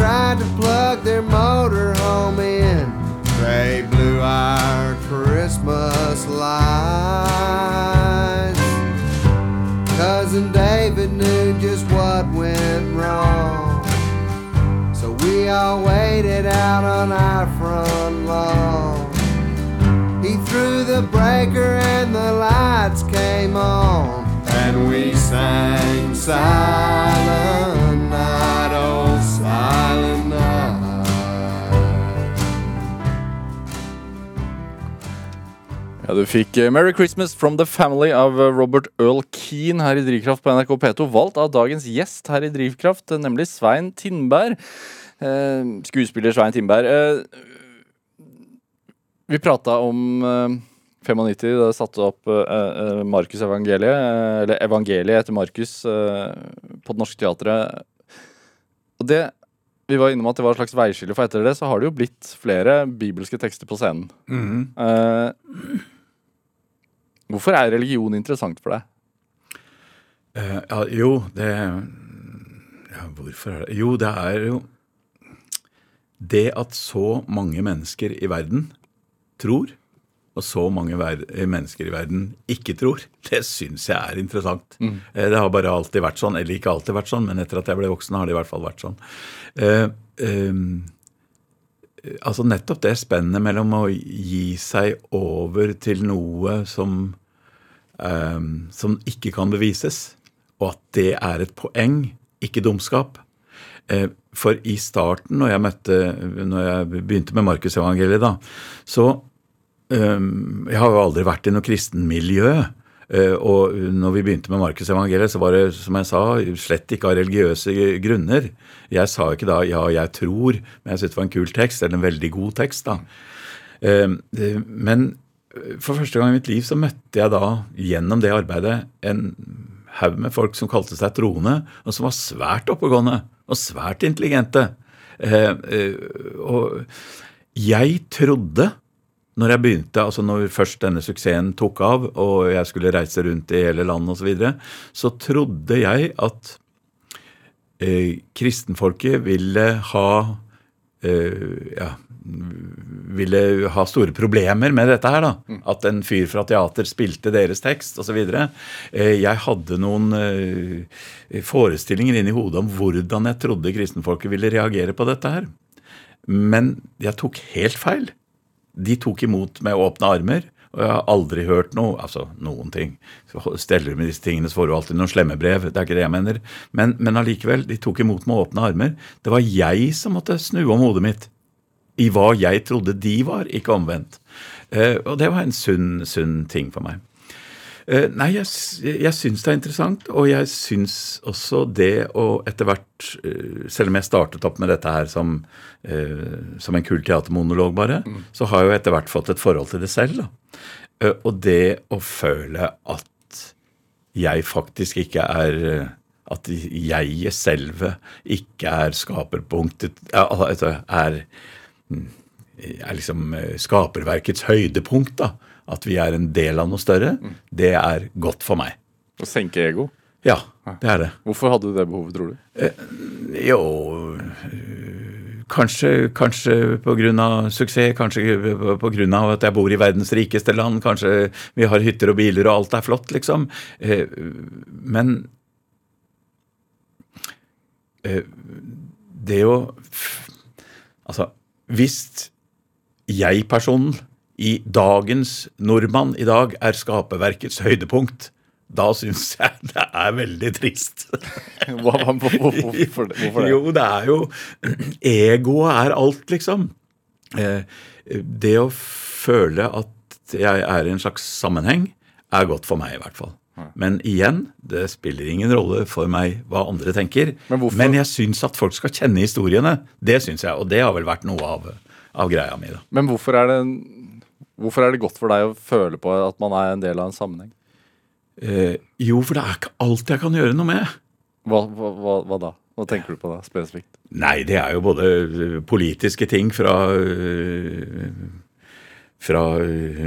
tried to plug their motor home in, they blew our Christmas lights. Cousin David knew just what went wrong. So we all waited out on our front lawn. He threw the breaker and the lights came on. And we sang Silent Ja, Du fikk eh, Merry Christmas from the Family av eh, Robert Earl Keane her i Drivkraft på NRK P2. Valgt av dagens gjest her i Drivkraft, eh, nemlig Svein Tindberg. Eh, skuespiller Svein Tindberg. Eh, vi prata om eh, 95, da satte opp eh, eh, Markus evangeliet, eh, eller evangeliet etter Markus, på Det Norske Teatret. Og det vi var innom at det var et slags veiskille, for etter det så har det jo blitt flere bibelske tekster på scenen. Eh, hvorfor er religion interessant for deg? Uh, ja, jo, det ja, Hvorfor er det Jo, det er jo det at så mange mennesker i verden tror, og så mange ver mennesker i verden ikke tror, det syns jeg er interessant. Eh, Det har bare alltid vært sånn. Eller ikke alltid vært sånn, men etter at jeg ble voksen, har det i hvert fall vært sånn. Eh, eh, altså nettopp det spennet mellom å gi seg over til noe som eh, som ikke kan bevises, og at det er et poeng, ikke dumskap. Uh, For i starten, når jeg, møtte, når jeg begynte med Markusevangeliet, da, så um, Jeg har jo aldri vært i noe kristenmiljø. Uh, Og når vi begynte med Markusevangeliet, så var det, som jeg sa, slett ikke av religiøse grunner. Jeg sa ikke da 'ja, jeg tror', men jeg syntes det var en kul tekst, eller en veldig god tekst. da. Øhm, eh, Men for første gang i mitt liv så møtte jeg da gjennom det arbeidet en haug med folk som kalte seg troende, og som var svært oppegående og svært intelligente. Eh, eh, og jeg trodde når jeg begynte, altså når først denne suksessen tok av, og jeg skulle reise rundt i hele landet osv., så, videre, så trodde jeg at eh, kristenfolket ville ha eh, ja, ville ha store problemer med dette her. da, At en fyr fra teater spilte deres tekst osv. Jeg hadde noen eh, forestillinger inni hodet om hvordan jeg trodde kristenfolket ville reagere på dette her. Men jeg tok helt feil. De tok imot med åpne armer. Og jeg har aldri hørt noe, altså noen ting. Så steller med disse tingene, så får du alltid noen slemme brev. Det er ikke det jeg mener. Men, men allikevel, de tok imot med åpne armer. Det var jeg som måtte snu om hodet mitt i hva jeg trodde de var, ikke omvendt. Eh, og det var en sunn, sunn ting for meg. Eh, nei, jeg, jeg syns det er interessant, og jeg syns også det å etter hvert eh, Selv om jeg startet opp med dette her som, eh, som en kul teatermonolog, bare, så har jeg jo etter hvert fått et forhold til det selv. Da. Eh, og det å føle at jeg faktisk ikke er At jeget selve ikke er skaperpunktet er altså er er liksom eh, skaperverkets høydepunkt. da, At vi er en del av noe større. Det er godt for meg. Å senke ego. Ja, det er det. Hvorfor hadde du det behovet, tror du? Jo øh, Kanskje, kanskje pga. suksess, kanskje pga. at jeg bor i verdens rikeste land, kanskje vi har hytter og biler og alt er flott, liksom. Eh, Men eh, det å Altså, hvis jeg-personen i dagens nordmann i dag er skaperverkets høydepunkt, da syns jeg det er veldig trist. Hvorfor, det? Jo, det er jo Egoet er alt, liksom. Eh, Det å føle at jeg er i en slags sammenheng, er godt for meg, i hvert fall. Men igjen, det spiller ingen rolle for meg hva andre tenker. Men men jeg syns at folk skal kjenne historiene. Det syns jeg, og det har vel vært noe av, av greia mi. da. Men hvorfor er, det, hvorfor er det godt for deg å føle på at man er en del av en sammenheng? Eh, jo, for det er ikke alt jeg kan gjøre noe med. Hva, hva, hva, hva da? Hva tenker du på da, spesifikt? Nei, det er jo både politiske ting fra ø, fra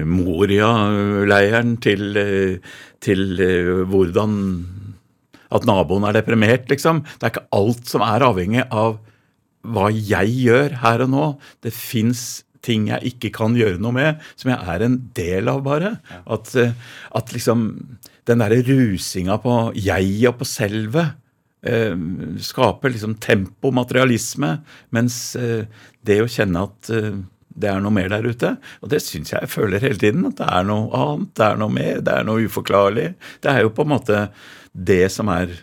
Moria-leiren til, til hvordan At naboen er deprimert, liksom. Det er ikke alt som er avhengig av hva jeg gjør her og nå. Det fins ting jeg ikke kan gjøre noe med, som jeg er en del av, bare. At, at liksom Den derre rusinga på jeg og på selvet eh, skaper liksom tempo, materialisme, mens eh, det å kjenne at eh, det er noe mer der ute, og det syns jeg jeg føler hele tiden, at det er noe annet, det er noe mer, det er noe uforklarlig. Det er jo på en måte det som er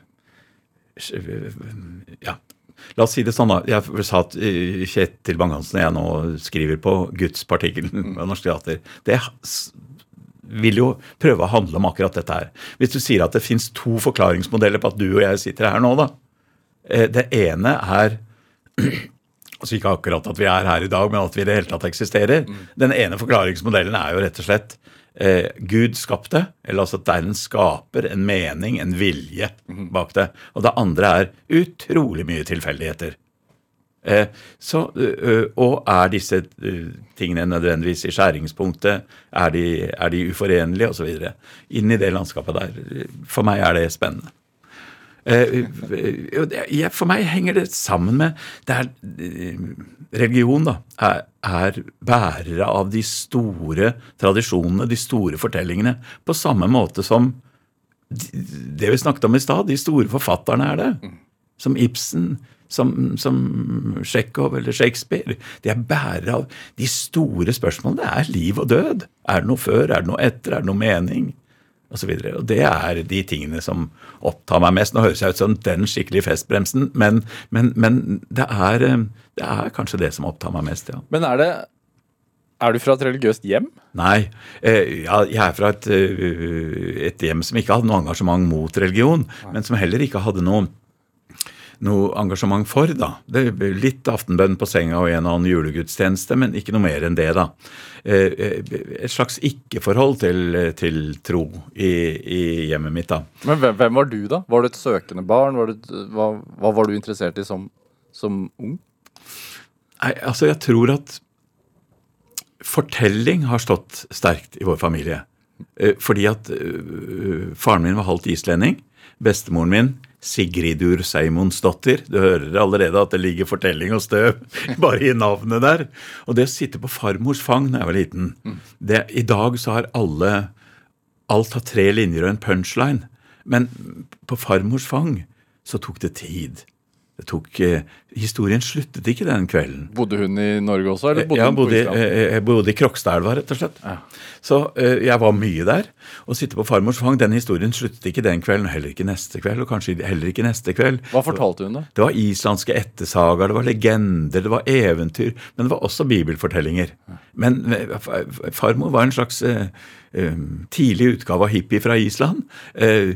ja, La oss si det sånn, da. Jeg sa at eh, Kjetil Bang-Hansen og jeg nå skriver på Gudspartikkelen ved Norsk Teater. Det vil jo prøve å handle om akkurat dette her. Hvis du sier at det fins to forklaringsmodeller på at du og jeg sitter her nå, da. Eh, Det ene er Altså ikke akkurat at vi er her i dag, men at vi i det hele tatt eksisterer. Den ene forklaringsmodellen er jo rett og slett eh, Gud skapte, eller altså at det er en skaper, en mening, en vilje bak det. Og det andre er utrolig mye tilfeldigheter. Eh, så, ø, og er disse ø, tingene nødvendigvis i skjæringspunktet? Er de, er de uforenlige, osv.? Inn i det landskapet der. For meg er det spennende. Eh, og det- jeg- For meg henger det sammen med det er, eh, Religion da, er, er bærere av de store tradisjonene, de store fortellingene, på samme måte som det vi snakket om i stad, de store forfatterne er det. Som Ibsen, som, som Tsjekhov eller Shakespeare. De er bærere av de store spørsmålene. Det er liv og død. Er det noe før? Er det noe etter? Er det noe mening? Og, så og det er de tingene som opptar meg mest. Nå høres jeg ut som den skikkelige festbremsen, men, men, men det, er, eh, det er kanskje det som opptar meg mest, ja. Men er det, Er du fra et religiøst hjem? Nei. Eh, ja, jeg er fra et, eh, et hjem som ikke hadde noe engasjement mot religion, men som heller ikke hadde noe, noe engasjement for. da. Det ble Litt aftenbønn på senga og en og annen julegudstjeneste, men ikke noe mer enn det. da. Eh, eh, Et slags ikke-forhold til, til tro i, i hjemmet mitt. da. Men hvem, hvem var du, da? Var du et søkende barn? Var du, hva, hva var du interessert i som, som ung? Nei, altså jeg tror at fortelling har stått sterkt i vår familie. Eh, Fordi at faren min var halvt islending. Bestemoren min, Sigridur Seimonsdottir. Du hører allerede at det ligger fortelling og støv bare i navnet der. Og det å sitte på farmors fang da jeg var liten det, I dag så har alle Alt har tre linjer og en punchline. Men på farmors fang så tok det tid. Det tok, eh, historien sluttet ikke den kvelden. Bodde hun i Norge også, eller bodde Jeg hun på bodde, Island? eh, jeg bodde i Krokstadelva, rett og slett. Så eh, jeg var mye der. Å sitte på farmors fang, den historien sluttet ikke den kvelden, og heller ikke neste kveld, og kanskje heller ikke neste kveld. Hva fortalte hun, da? Det var islandske ettersagaer, det var legender, det var eventyr, men det var også bibelfortellinger. Men eh, f- f- farmor var en slags eh, eh, tidlig utgave av hippie fra Island. Eh,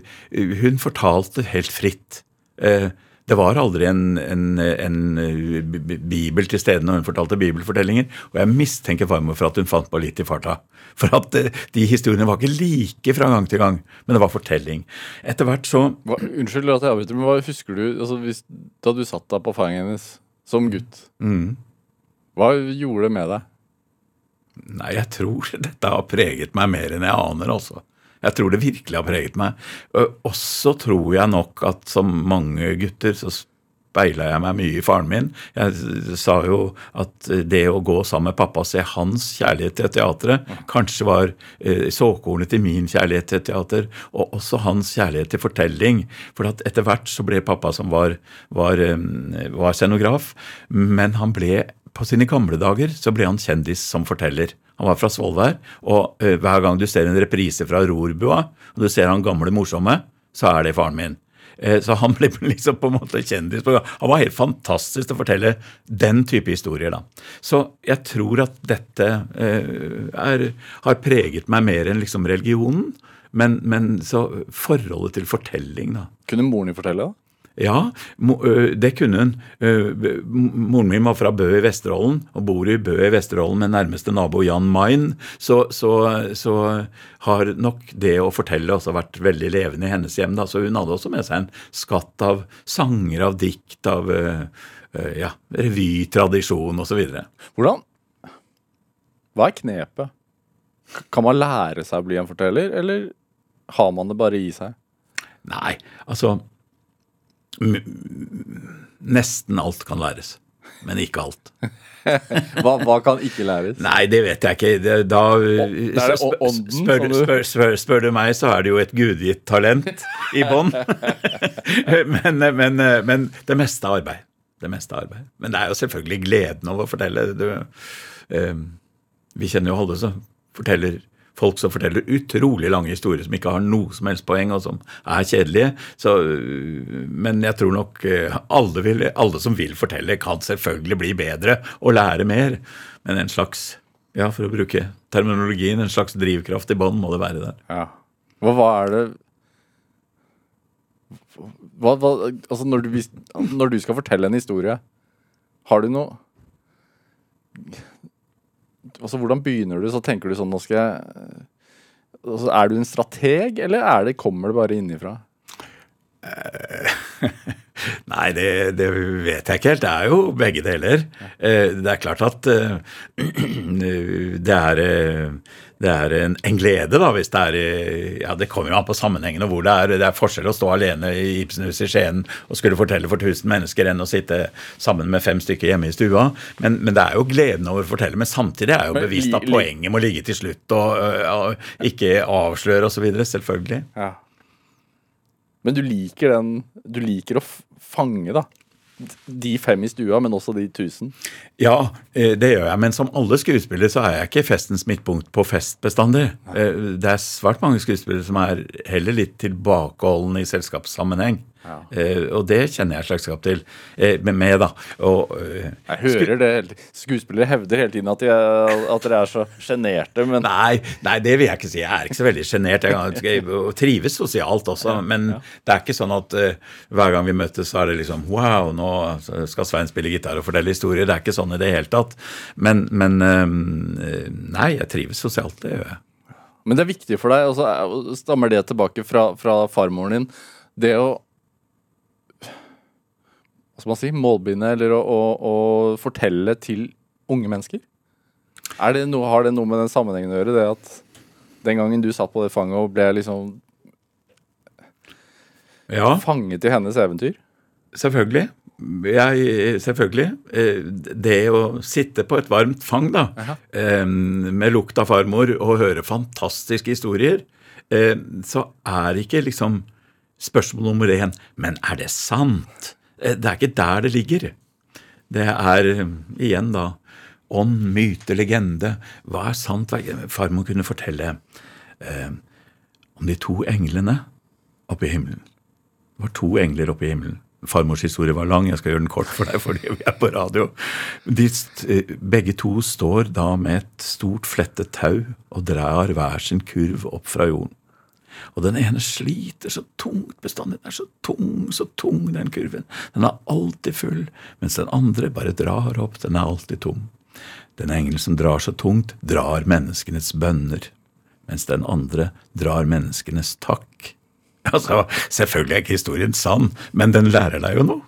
hun fortalte helt fritt. Eh, det var aldri en, en, en eh, bi- bi- bibel til stede når hun fortalte bibelfortellinger, og jeg mistenker farmor for at hun fant på litt i farta. For at eh, de historiene var ikke like fra gang til gang, men det var fortelling. Etter hvert så Hva, unnskyld at jeg avbryter, men hva husker du altså, hvis, da du satt deg på fanget hennes som gutt? mm, Hva gjorde det med deg? Nei, jeg tror dette har preget meg mer enn jeg aner, altså. Jeg tror det virkelig har preget meg. Også tror jeg nok at som mange gutter så speila jeg meg mye i faren min. Jeg sa jo at det å gå sammen med pappa og se hans kjærlighet til teatret kanskje var eh, såkornet til min kjærlighet til teater, og også hans kjærlighet til fortelling. For etter hvert så ble pappa, som var, var, var scenograf, men han ble på sine gamle dager så ble han kjendis som forteller. Han var fra Svolvær, og eh, hver gang du ser en reprise fra Rorbua, og du ser han gamle morsomme, så er det faren min. Eh, Så han ble liksom på en måte kjendis. Han var helt fantastisk til å fortelle den type historier. da. Så jeg tror at dette eh, er, har preget meg mer enn liksom religionen. Men, men så forholdet til fortelling, da. Kunne moren din fortelle? da? Ja, det kunne hun. Moren min var fra Bø i Vesterålen og bor i Bø i Vesterålen med nærmeste nabo Jan Mayen. Så, så, så har nok det å fortelle også vært veldig levende i hennes hjem. Da. Så hun hadde også med seg en skatt av sanger, av dikt, av ja, revytradisjon osv. Hvordan Hva er knepet? Kan man lære seg å bli en forteller, eller har man det bare i seg? Nei, altså Nesten alt kan læres, men ikke alt. Hva, hva kan ikke læres? Nei, det vet jeg ikke. Det, da, er det spør, ånden spør, spør, spør, spør du meg, så er det jo et gudgitt talent i bånn. men, men, men det meste er arbeid. Det meste er arbeid. Men det er jo selvfølgelig gleden over å fortelle. Du, eh, vi kjenner jo alle som forteller folk som forteller utrolig lange historier som ikke har noe som helst poeng, og som er kjedelige. Så, øh, men jeg tror nok øh, alle, vil, alle som vil fortelle, kan selvfølgelig bli bedre og lære mer. Men en slags, ja, for å bruke terminologien, en slags drivkraft i bånn må det være der. Ja. Hva, er det hva, hva, altså når, du, når du skal fortelle en historie, har du noe Altså Hvordan begynner du? Så tenker du sånn Nå skal jeg altså, Er du en strateg, eller er det, kommer det bare innifra? Nei, det, det vet jeg ikke helt. Det er jo begge deler. Eh, Det er klart at eh, det er, eh, det er en, en glede, da, hvis det er Ja, det kommer jo an på sammenhengen og hvor det er. Det er forskjell å stå alene i Ibsenhuset i Skien og skulle fortelle for 1000 mennesker enn å sitte sammen med fem stykker hjemme i stua. Men, men det er jo gleden over å fortelle. Men samtidig er jeg jo bevisst at poenget må ligge til slutt og, og, og ikke avsløre osv. Selvfølgelig. Ja. Men du liker den Du liker å fange, da. De fem i stua, men også de tusen. Ja, eh, det gjør jeg. Men som alle skuespillere så er jeg ikke festens midtpunkt på fest bestandig. Eh, Det er svært mange skuespillere som er heller litt tilbakeholdne i selskapssammenheng. Eh, og det kjenner jeg slektskap til. Eh, med, med, da. Og, eh, Jeg hører det. Skuespillere hevder hele tiden at, de at dere er så sjenerte, men Nei, nei, det vil jeg ikke si. Jeg er ikke så veldig sjenert. Jeg og trives sosialt også. Men det er ikke sånn at uh, hver gang vi møtes, så er det liksom Wow, nå skal Svein spille gitar og fortelle historier. Det er ikke sånn i det hele tatt. Men, men uh, Nei, jeg trives sosialt. Det gjør jeg. Men det er viktig for deg, og så er- stammer det tilbake fra, fra farmoren din. Det å Hva skal man si? Målbinde, eller å, å, å fortelle til unge mennesker? Er det noe, har det noe med den sammenhengen å gjøre? Det at den gangen du satt på det fanget og ble liksom Ja. fanget i hennes eventyr? Selvfølgelig. Jeg, selvfølgelig. Eh, Det å sitte på et varmt fang, da, Aha. med lukt av farmor og høre fantastiske historier, eh, så er ikke liksom spørsmål nummer én Men er det sant? Eh, Det er ikke der det ligger. Det er eh, igjen da ånd, myte, legende. Hva er sant? Farmor kunne fortelle eh, om de to englene oppe i himmelen. Det var to engler oppe i himmelen. Farmors historie var lang, jeg skal gjøre den kort for deg fordi vi er på radio. De, eh, begge to står da med et stort flettet tau og drar hver sin kurv opp fra jorden. Og den ene sliter så tungt bestandig. Den er så tung, så tung, den kurven. Den er alltid full, mens den andre bare drar opp. Den er alltid tom. Den engelen som drar så tungt, drar menneskenes bønner, mens den andre drar menneskenes takk. Altså, Selvfølgelig er ikke historien sann, men den lærer deg jo noe.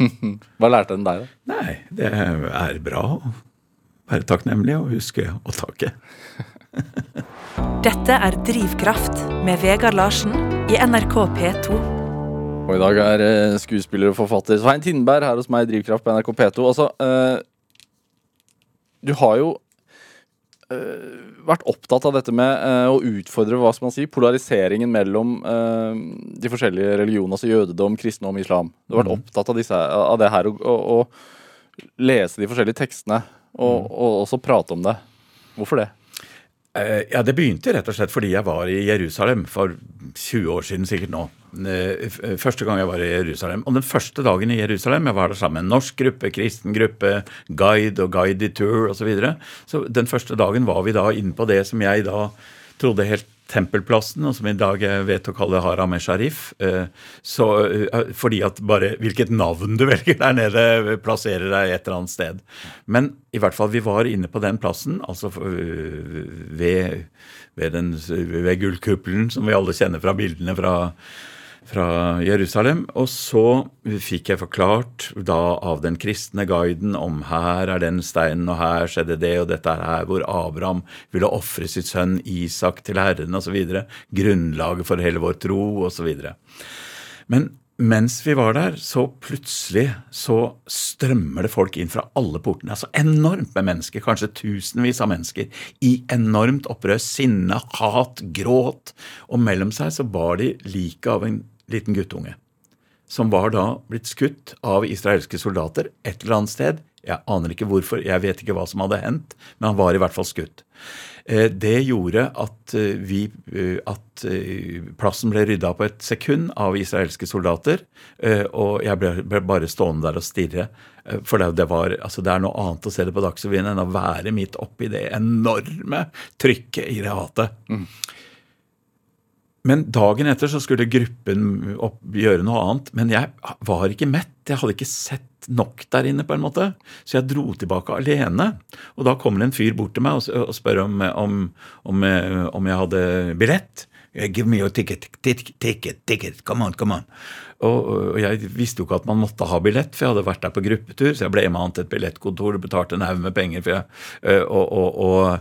Hva lærte den deg, da? Nei, det er bra å være takknemlig og huske å takke. Dette er Drivkraft med Vegard Larsen i NRK P2. Og i dag er eh, skuespiller og forfatter Svein Tindberg her hos meg i Drivkraft på NRK P2. Altså, eh, du har jo eh, vært opptatt av dette med eh, å utfordre hva skal man si, polariseringen mellom eh, de forskjellige religionene, altså jødedom, kristendom, islam. Du har vært opptatt av, disse, av det her, og, og, og lese de forskjellige tekstene, og, og også prate om det. Hvorfor det? Eh, Ja, Det begynte rett og slett fordi jeg var i Jerusalem for 20 år siden sikkert nå. Eh, Første gang jeg var i Jerusalem. Og den første dagen i Jerusalem, jeg var der sammen med en norsk gruppe, kristen gruppe, guide og guided tour osv. Så, videre. så den første dagen var vi da inne på det som jeg da trodde helt Tempelplassen, og som i dag jeg vet å kalle Haram e-Sharif. eh, eh, fordi at bare hvilket navn du velger der nede, plasserer deg et eller annet sted. Men i hvert fall, vi var inne på den plassen, altså øh, ved, ved, den, ved gullkuppelen, som vi alle kjenner fra bildene fra, fra Jerusalem. Og så fikk jeg forklart da av den kristne guiden om her er den steinen, og her skjedde det, og dette er her hvor Abraham ville ofre sitt sønn Isak til Herren, osv. Grunnlaget for hele vår tro, osv. Men mens vi var der, så plutselig så strømmer det folk inn fra alle portene. Altså enormt med mennesker, kanskje tusenvis av mennesker, i enormt opprør, sinne, hat, gråt. Og mellom seg så bar de liket av en liten guttunge. Som var da blitt skutt av israelske soldater et eller annet sted. Jeg aner ikke hvorfor, jeg vet ikke hva som hadde hendt, men han var i hvert fall skutt. Eh, Det gjorde at, eh, vi, eh, at plassen ble rydda på et sekund av israelske soldater. Og jeg ble, bare stående der og stirre. For det, var, altså det er noe annet å se det på Dagsrevyen enn å være midt oppi det enorme trykket i det hatet. Men dagen etter så skulle gruppen opp, gjøre noe annet. Men jeg var ikke mett. Jeg hadde ikke sett nok der inne, på en måte. Så jeg dro tilbake alene. Og da kommer en fyr bort til meg og, og spør om, om, om, eh, om jeg hadde billett. Give me your ticket, ticket, ticket, ticket, come on, come on. Og, og jeg visste jo ikke at man måtte ha billett, for jeg hadde vært der på gruppetur, så jeg ble med han til et billettkontor og betalte en haug med penger. For jeg, eh, og, og,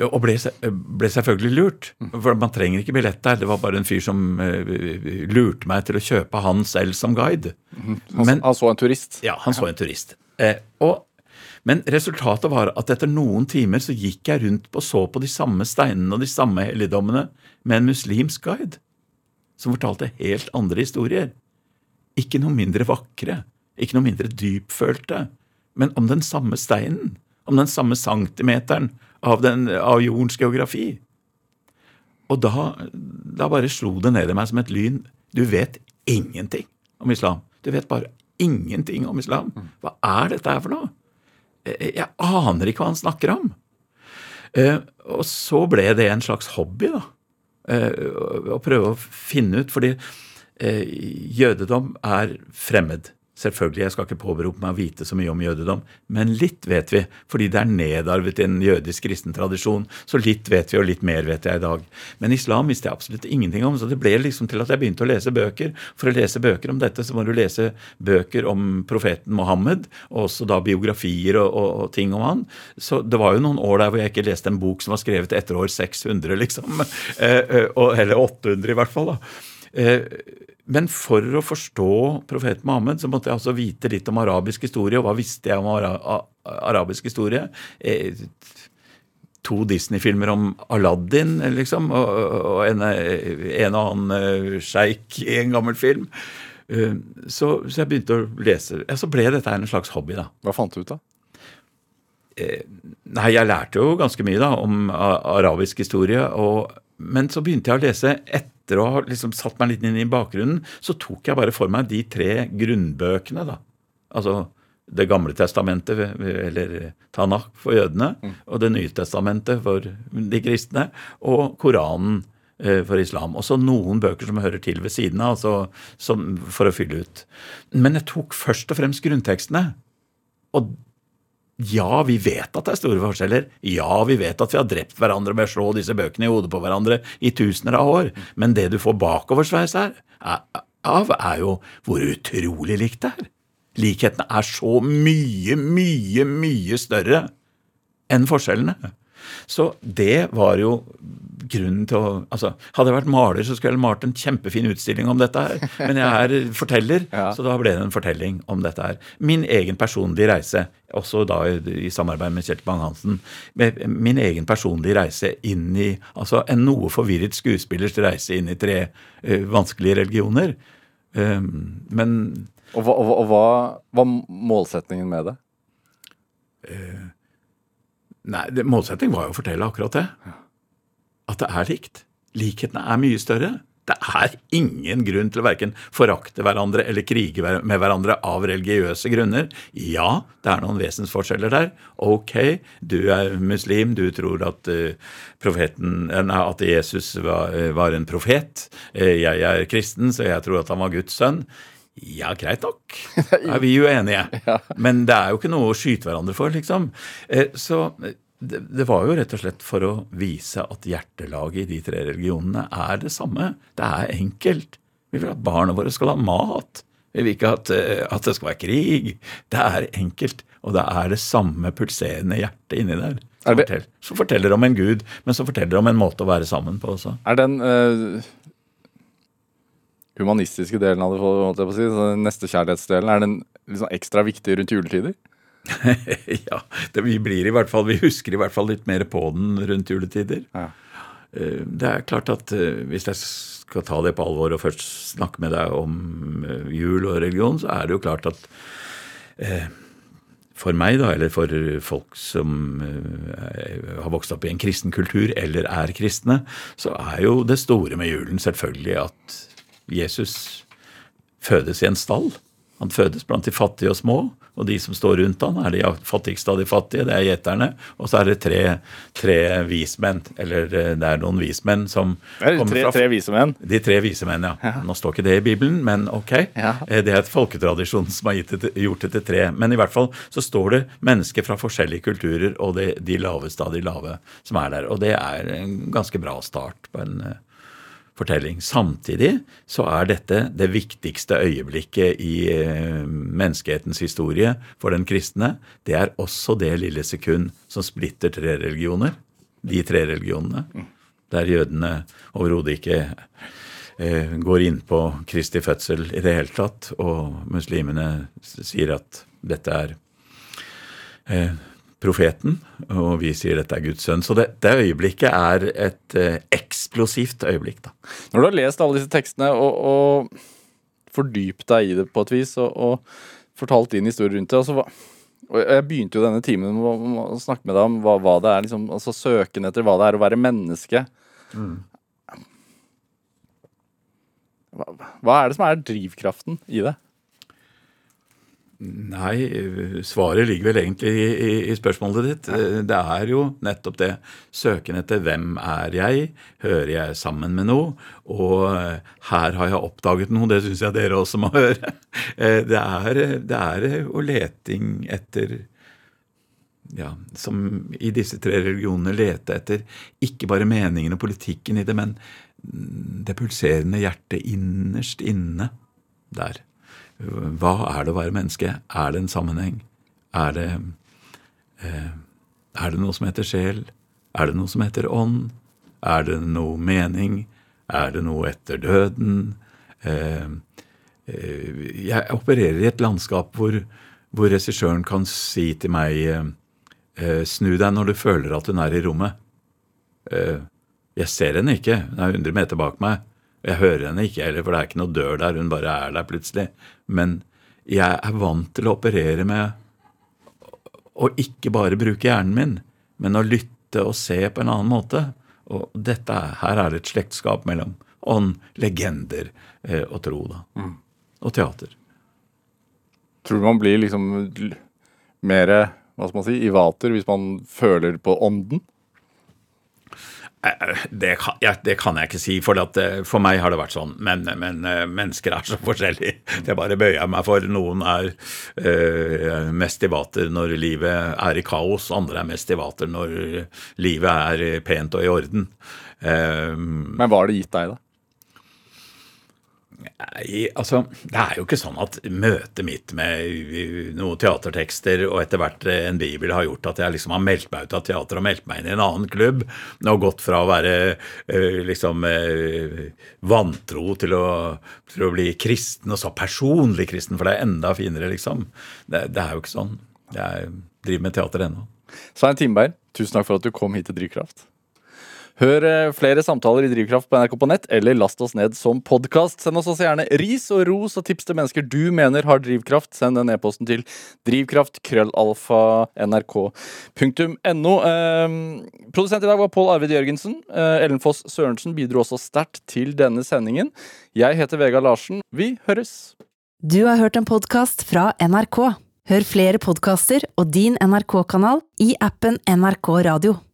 og ble, ble selvfølgelig lurt. For man trenger ikke billett der. Det var bare en fyr som eh, lurte meg til å kjøpe han selv som guide. Han, Men, han så en turist. ja, han så en turist. Eh, og, men resultatet var at etter noen timer så gikk jeg rundt og så på de samme steinene og de samme helligdommene med en muslimsk guide. Som fortalte helt andre historier. Ikke noe mindre vakre, ikke noe mindre dypfølte, men om den samme steinen. Om den samme centimeteren av, den, av jordens geografi. Og da, da bare slo det ned i meg som et lyn. Du vet ingenting om islam. Du vet bare ingenting om islam. Hva er dette her for noe? Jeg aner ikke hva han snakker om. Eh, og så ble det en slags hobby, da. Eh, å prøve å finne ut, fordi eh, jødedom er fremmed. Selvfølgelig, jeg skal ikke påberope meg å vite så mye om jødedom, men litt vet vi, fordi det er nedarvet i en jødisk kristen tradisjon. Så litt vet vi, og litt mer vet jeg i dag. Men islam visste jeg absolutt ingenting om, så det ble liksom til at jeg begynte å lese bøker. For å lese bøker om dette, så må du lese bøker om profeten Mohammed, og også da biografier og, og, og ting om han. Så det var jo noen år der hvor jeg ikke leste en bok som var skrevet etter år 600, liksom. Eh, eh, eller 800 i hvert fall, da. Eh, Men for å forstå profeten Mohammed, så måtte jeg altså vite litt om arabisk historie. Og hva visste jeg om ara arabisk historie? Eh, To Disney-filmer om Aladdin, liksom, og, en, en og annen eh, sjeik i en gammel film. Så, så jeg begynte å lese. Ja, så ble dette en slags hobby, da. Hva fant du ut, da? Nei, jeg lærte jo ganske mye da om arabisk historie. Og, men så begynte jeg å lese etter å ha liksom satt meg litt inn i bakgrunnen. Så tok jeg bare for meg de tre grunnbøkene, da. Altså Det gamle testamentet, eller Tanakh for jødene, og Det nye testamentet for de kristne, og Koranen eh, for islam. Og så noen bøker som hører til ved siden av, altså, som, for å fylle ut. Men jeg tok først og fremst grunntekstene. Og ja, vi vet at det er store forskjeller. Ja, vi vet at vi har drept hverandre med å slå disse bøkene i hodet på hverandre i tusener av år. Men det du får bakoversveis her, er, av, er jo hvor utrolig likt det er. Likhetene er så mye, mye, mye større enn forskjellene. Så det var jo grunnen til å altså, Hadde jeg vært maler, så skulle jeg malt en kjempefin utstilling om dette her. Men jeg er forteller, Ja. så da ble det en fortelling om dette her. Min egen personlige reise, også da i, i samarbeid med Kjell Bang-Hansen, min egen personlige reise inn i Altså en noe forvirret skuespillers reise inn i tre uh, vanskelige religioner. Um, men Og hva, og, hva- hva var målsetningen med det? Nei, det, målsettingen var jo å fortelle akkurat det. At det er likt. Likhetene er mye større. Det er ingen grunn til å verken forakte hverandre eller krige med hverandre av religiøse grunner. Ja, det er noen vesensforskjeller der. Ok, du er muslim, du tror at eh, profeten, eh, nei, at Jesus var, eh, var en profet. Jeg er kristen, så jeg tror at han var Guds sønn. Ja, greit nok. Er vi uenige. Men det er jo ikke noe å skyte hverandre for, liksom. Eh, Så eh, det, var jo rett og slett for å vise at hjertelaget i de tre religionene er det samme. Det er enkelt. Vi vil at barna våre skal ha mat. Vi vil ikke at, eh, at det skal være krig. Det er enkelt. Og det er det samme pulserende hjertet inni der. Som, Er forteller, som forteller om en gud, men som forteller om en måte å være sammen på også. Er den eh, humanistiske delen av det, holdt jeg på å si, så nestekjærlighetsdelen, er den liksom ekstra viktig rundt juletider? ja, det, vi blir i hvert fall, vi husker i hvert fall litt mer på den rundt juletider. Ja. Eh, Det er klart at eh, hvis jeg skal ta det på alvor og først snakke med deg om eh, jul og religion, så er det jo klart at for meg, da, eller for folk som har vokst opp i en kristen kultur eller er kristne, så er jo det store med julen selvfølgelig at Jesus fødes i en stall. Han fødes blant de fattige og små, og de som står rundt han er de fattigste av de fattige, det er gjeterne. Og så er det tre, tre vismenn, eller eh, det er noen vismenn som Det er kommer tre, fra tre vise menn. de tre visemenn, ja. ja. Nå står ikke det i Bibelen, men ok. Ja. Eh, Det er et folketradisjon som har det, gjort det til tre. Men i hvert fall så står det mennesker fra forskjellige kulturer og det, de laveste av de lave som er der. Og det er en ganske bra start på en eh, fortelling. Samtidig så er dette det viktigste øyeblikket i eh, menneskehetens historie for den kristne. Det er også det lille sekund som splitter tre religioner. De tre religionene. Der jødene overhodet ikke eh, går inn på Kristi fødsel i det hele tatt, og muslimene sier at dette er eh, profeten, og vi sier dette er Guds sønn. Så det, det øyeblikket er et eh, eksplosivt øyeblikk, da. Når du har lest alle disse tekstene og, og fordypt deg i det på et vis, og, og fortalt din historie rundt det altså, hva, og Jeg begynte jo denne timen med å, med å snakke med deg om hva, hva det er, liksom, altså søken etter hva det er å være menneske. Mm. hva, hva er det som er drivkraften i det? Nei, svaret ligger vel egentlig i, i, i spørsmålet ditt. Ja. Det er jo nettopp det. Søken etter hvem er jeg? Hører jeg sammen med noe? Og eh, her har jeg oppdaget noe, det syns jeg dere også må høre. Eh, Det er, det er å leting etter ja, som i disse tre religionene lete etter ikke bare meningen og politikken i det, men det pulserende hjertet innerst inne der. Hva er det å være menneske? Er det en sammenheng? Er det, eh, er det noe som heter sjel? Er det noe som heter ånd? Er det noe mening? Er det noe etter døden? Eh, eh, jeg opererer i et landskap hvor, hvor regissøren kan si til meg Snu deg når du føler at hun er i rommet. Jeg ser henne ikke, hun er 100 meter bak meg. Jeg hører henne ikke heller, for det er ikke noe dør der, hun bare er der plutselig. Men jeg er vant til å operere med å ikke bare bruke hjernen min, men å lytte og se på en annen måte. Og dette, er- her er det et slektskap mellom ånd, legender eh, og tro, da. Og teater. Tror du man blir liksom mer hva skal man si, i vater hvis man føler på ånden? Det kan, ja, det kan jeg ikke si, for, at, eh, for meg har det vært sånn. Men, men eh, mennesker er så forskjellige. Det bare bøyer jeg meg for. Noen er øh, mest i vater når livet er i kaos, andre er mest i vater når livet er pent og i orden. Eh, Men hva har det gitt deg, da? Nei, altså, det er jo ikke sånn at møtet mitt med noen teatertekster og etter hvert en bibel har gjort at jeg liksom har meldt meg ut av teater og meldt meg inn i en annen klubb og gått fra å være eh, liksom eh, vantro til å, til å bli kristen, og så personlig kristen, for det er enda finere, liksom. Det, det er jo ikke sånn. Jeg driver med teater ennå. Svein Timberg, tusen takk for at du kom hit til Drivkraft. Hør eh, flere samtaler i Drivkraft på NRK på nett, eller last oss ned som podkast. Send oss også gjerne ris og ros og tips til mennesker du mener har drivkraft. Send den e-posten til drivkraft.krøllalfa.nrk.no. Eh, produsent i dag var Pål Arvid Jørgensen. Eh, Ellen Foss Sørensen bidro også sterkt til denne sendingen. Jeg heter Vegard Larsen. Vi høres. Du har hørt en podkast fra NRK. Hør flere podkaster og din NRK-kanal i appen NRK Radio.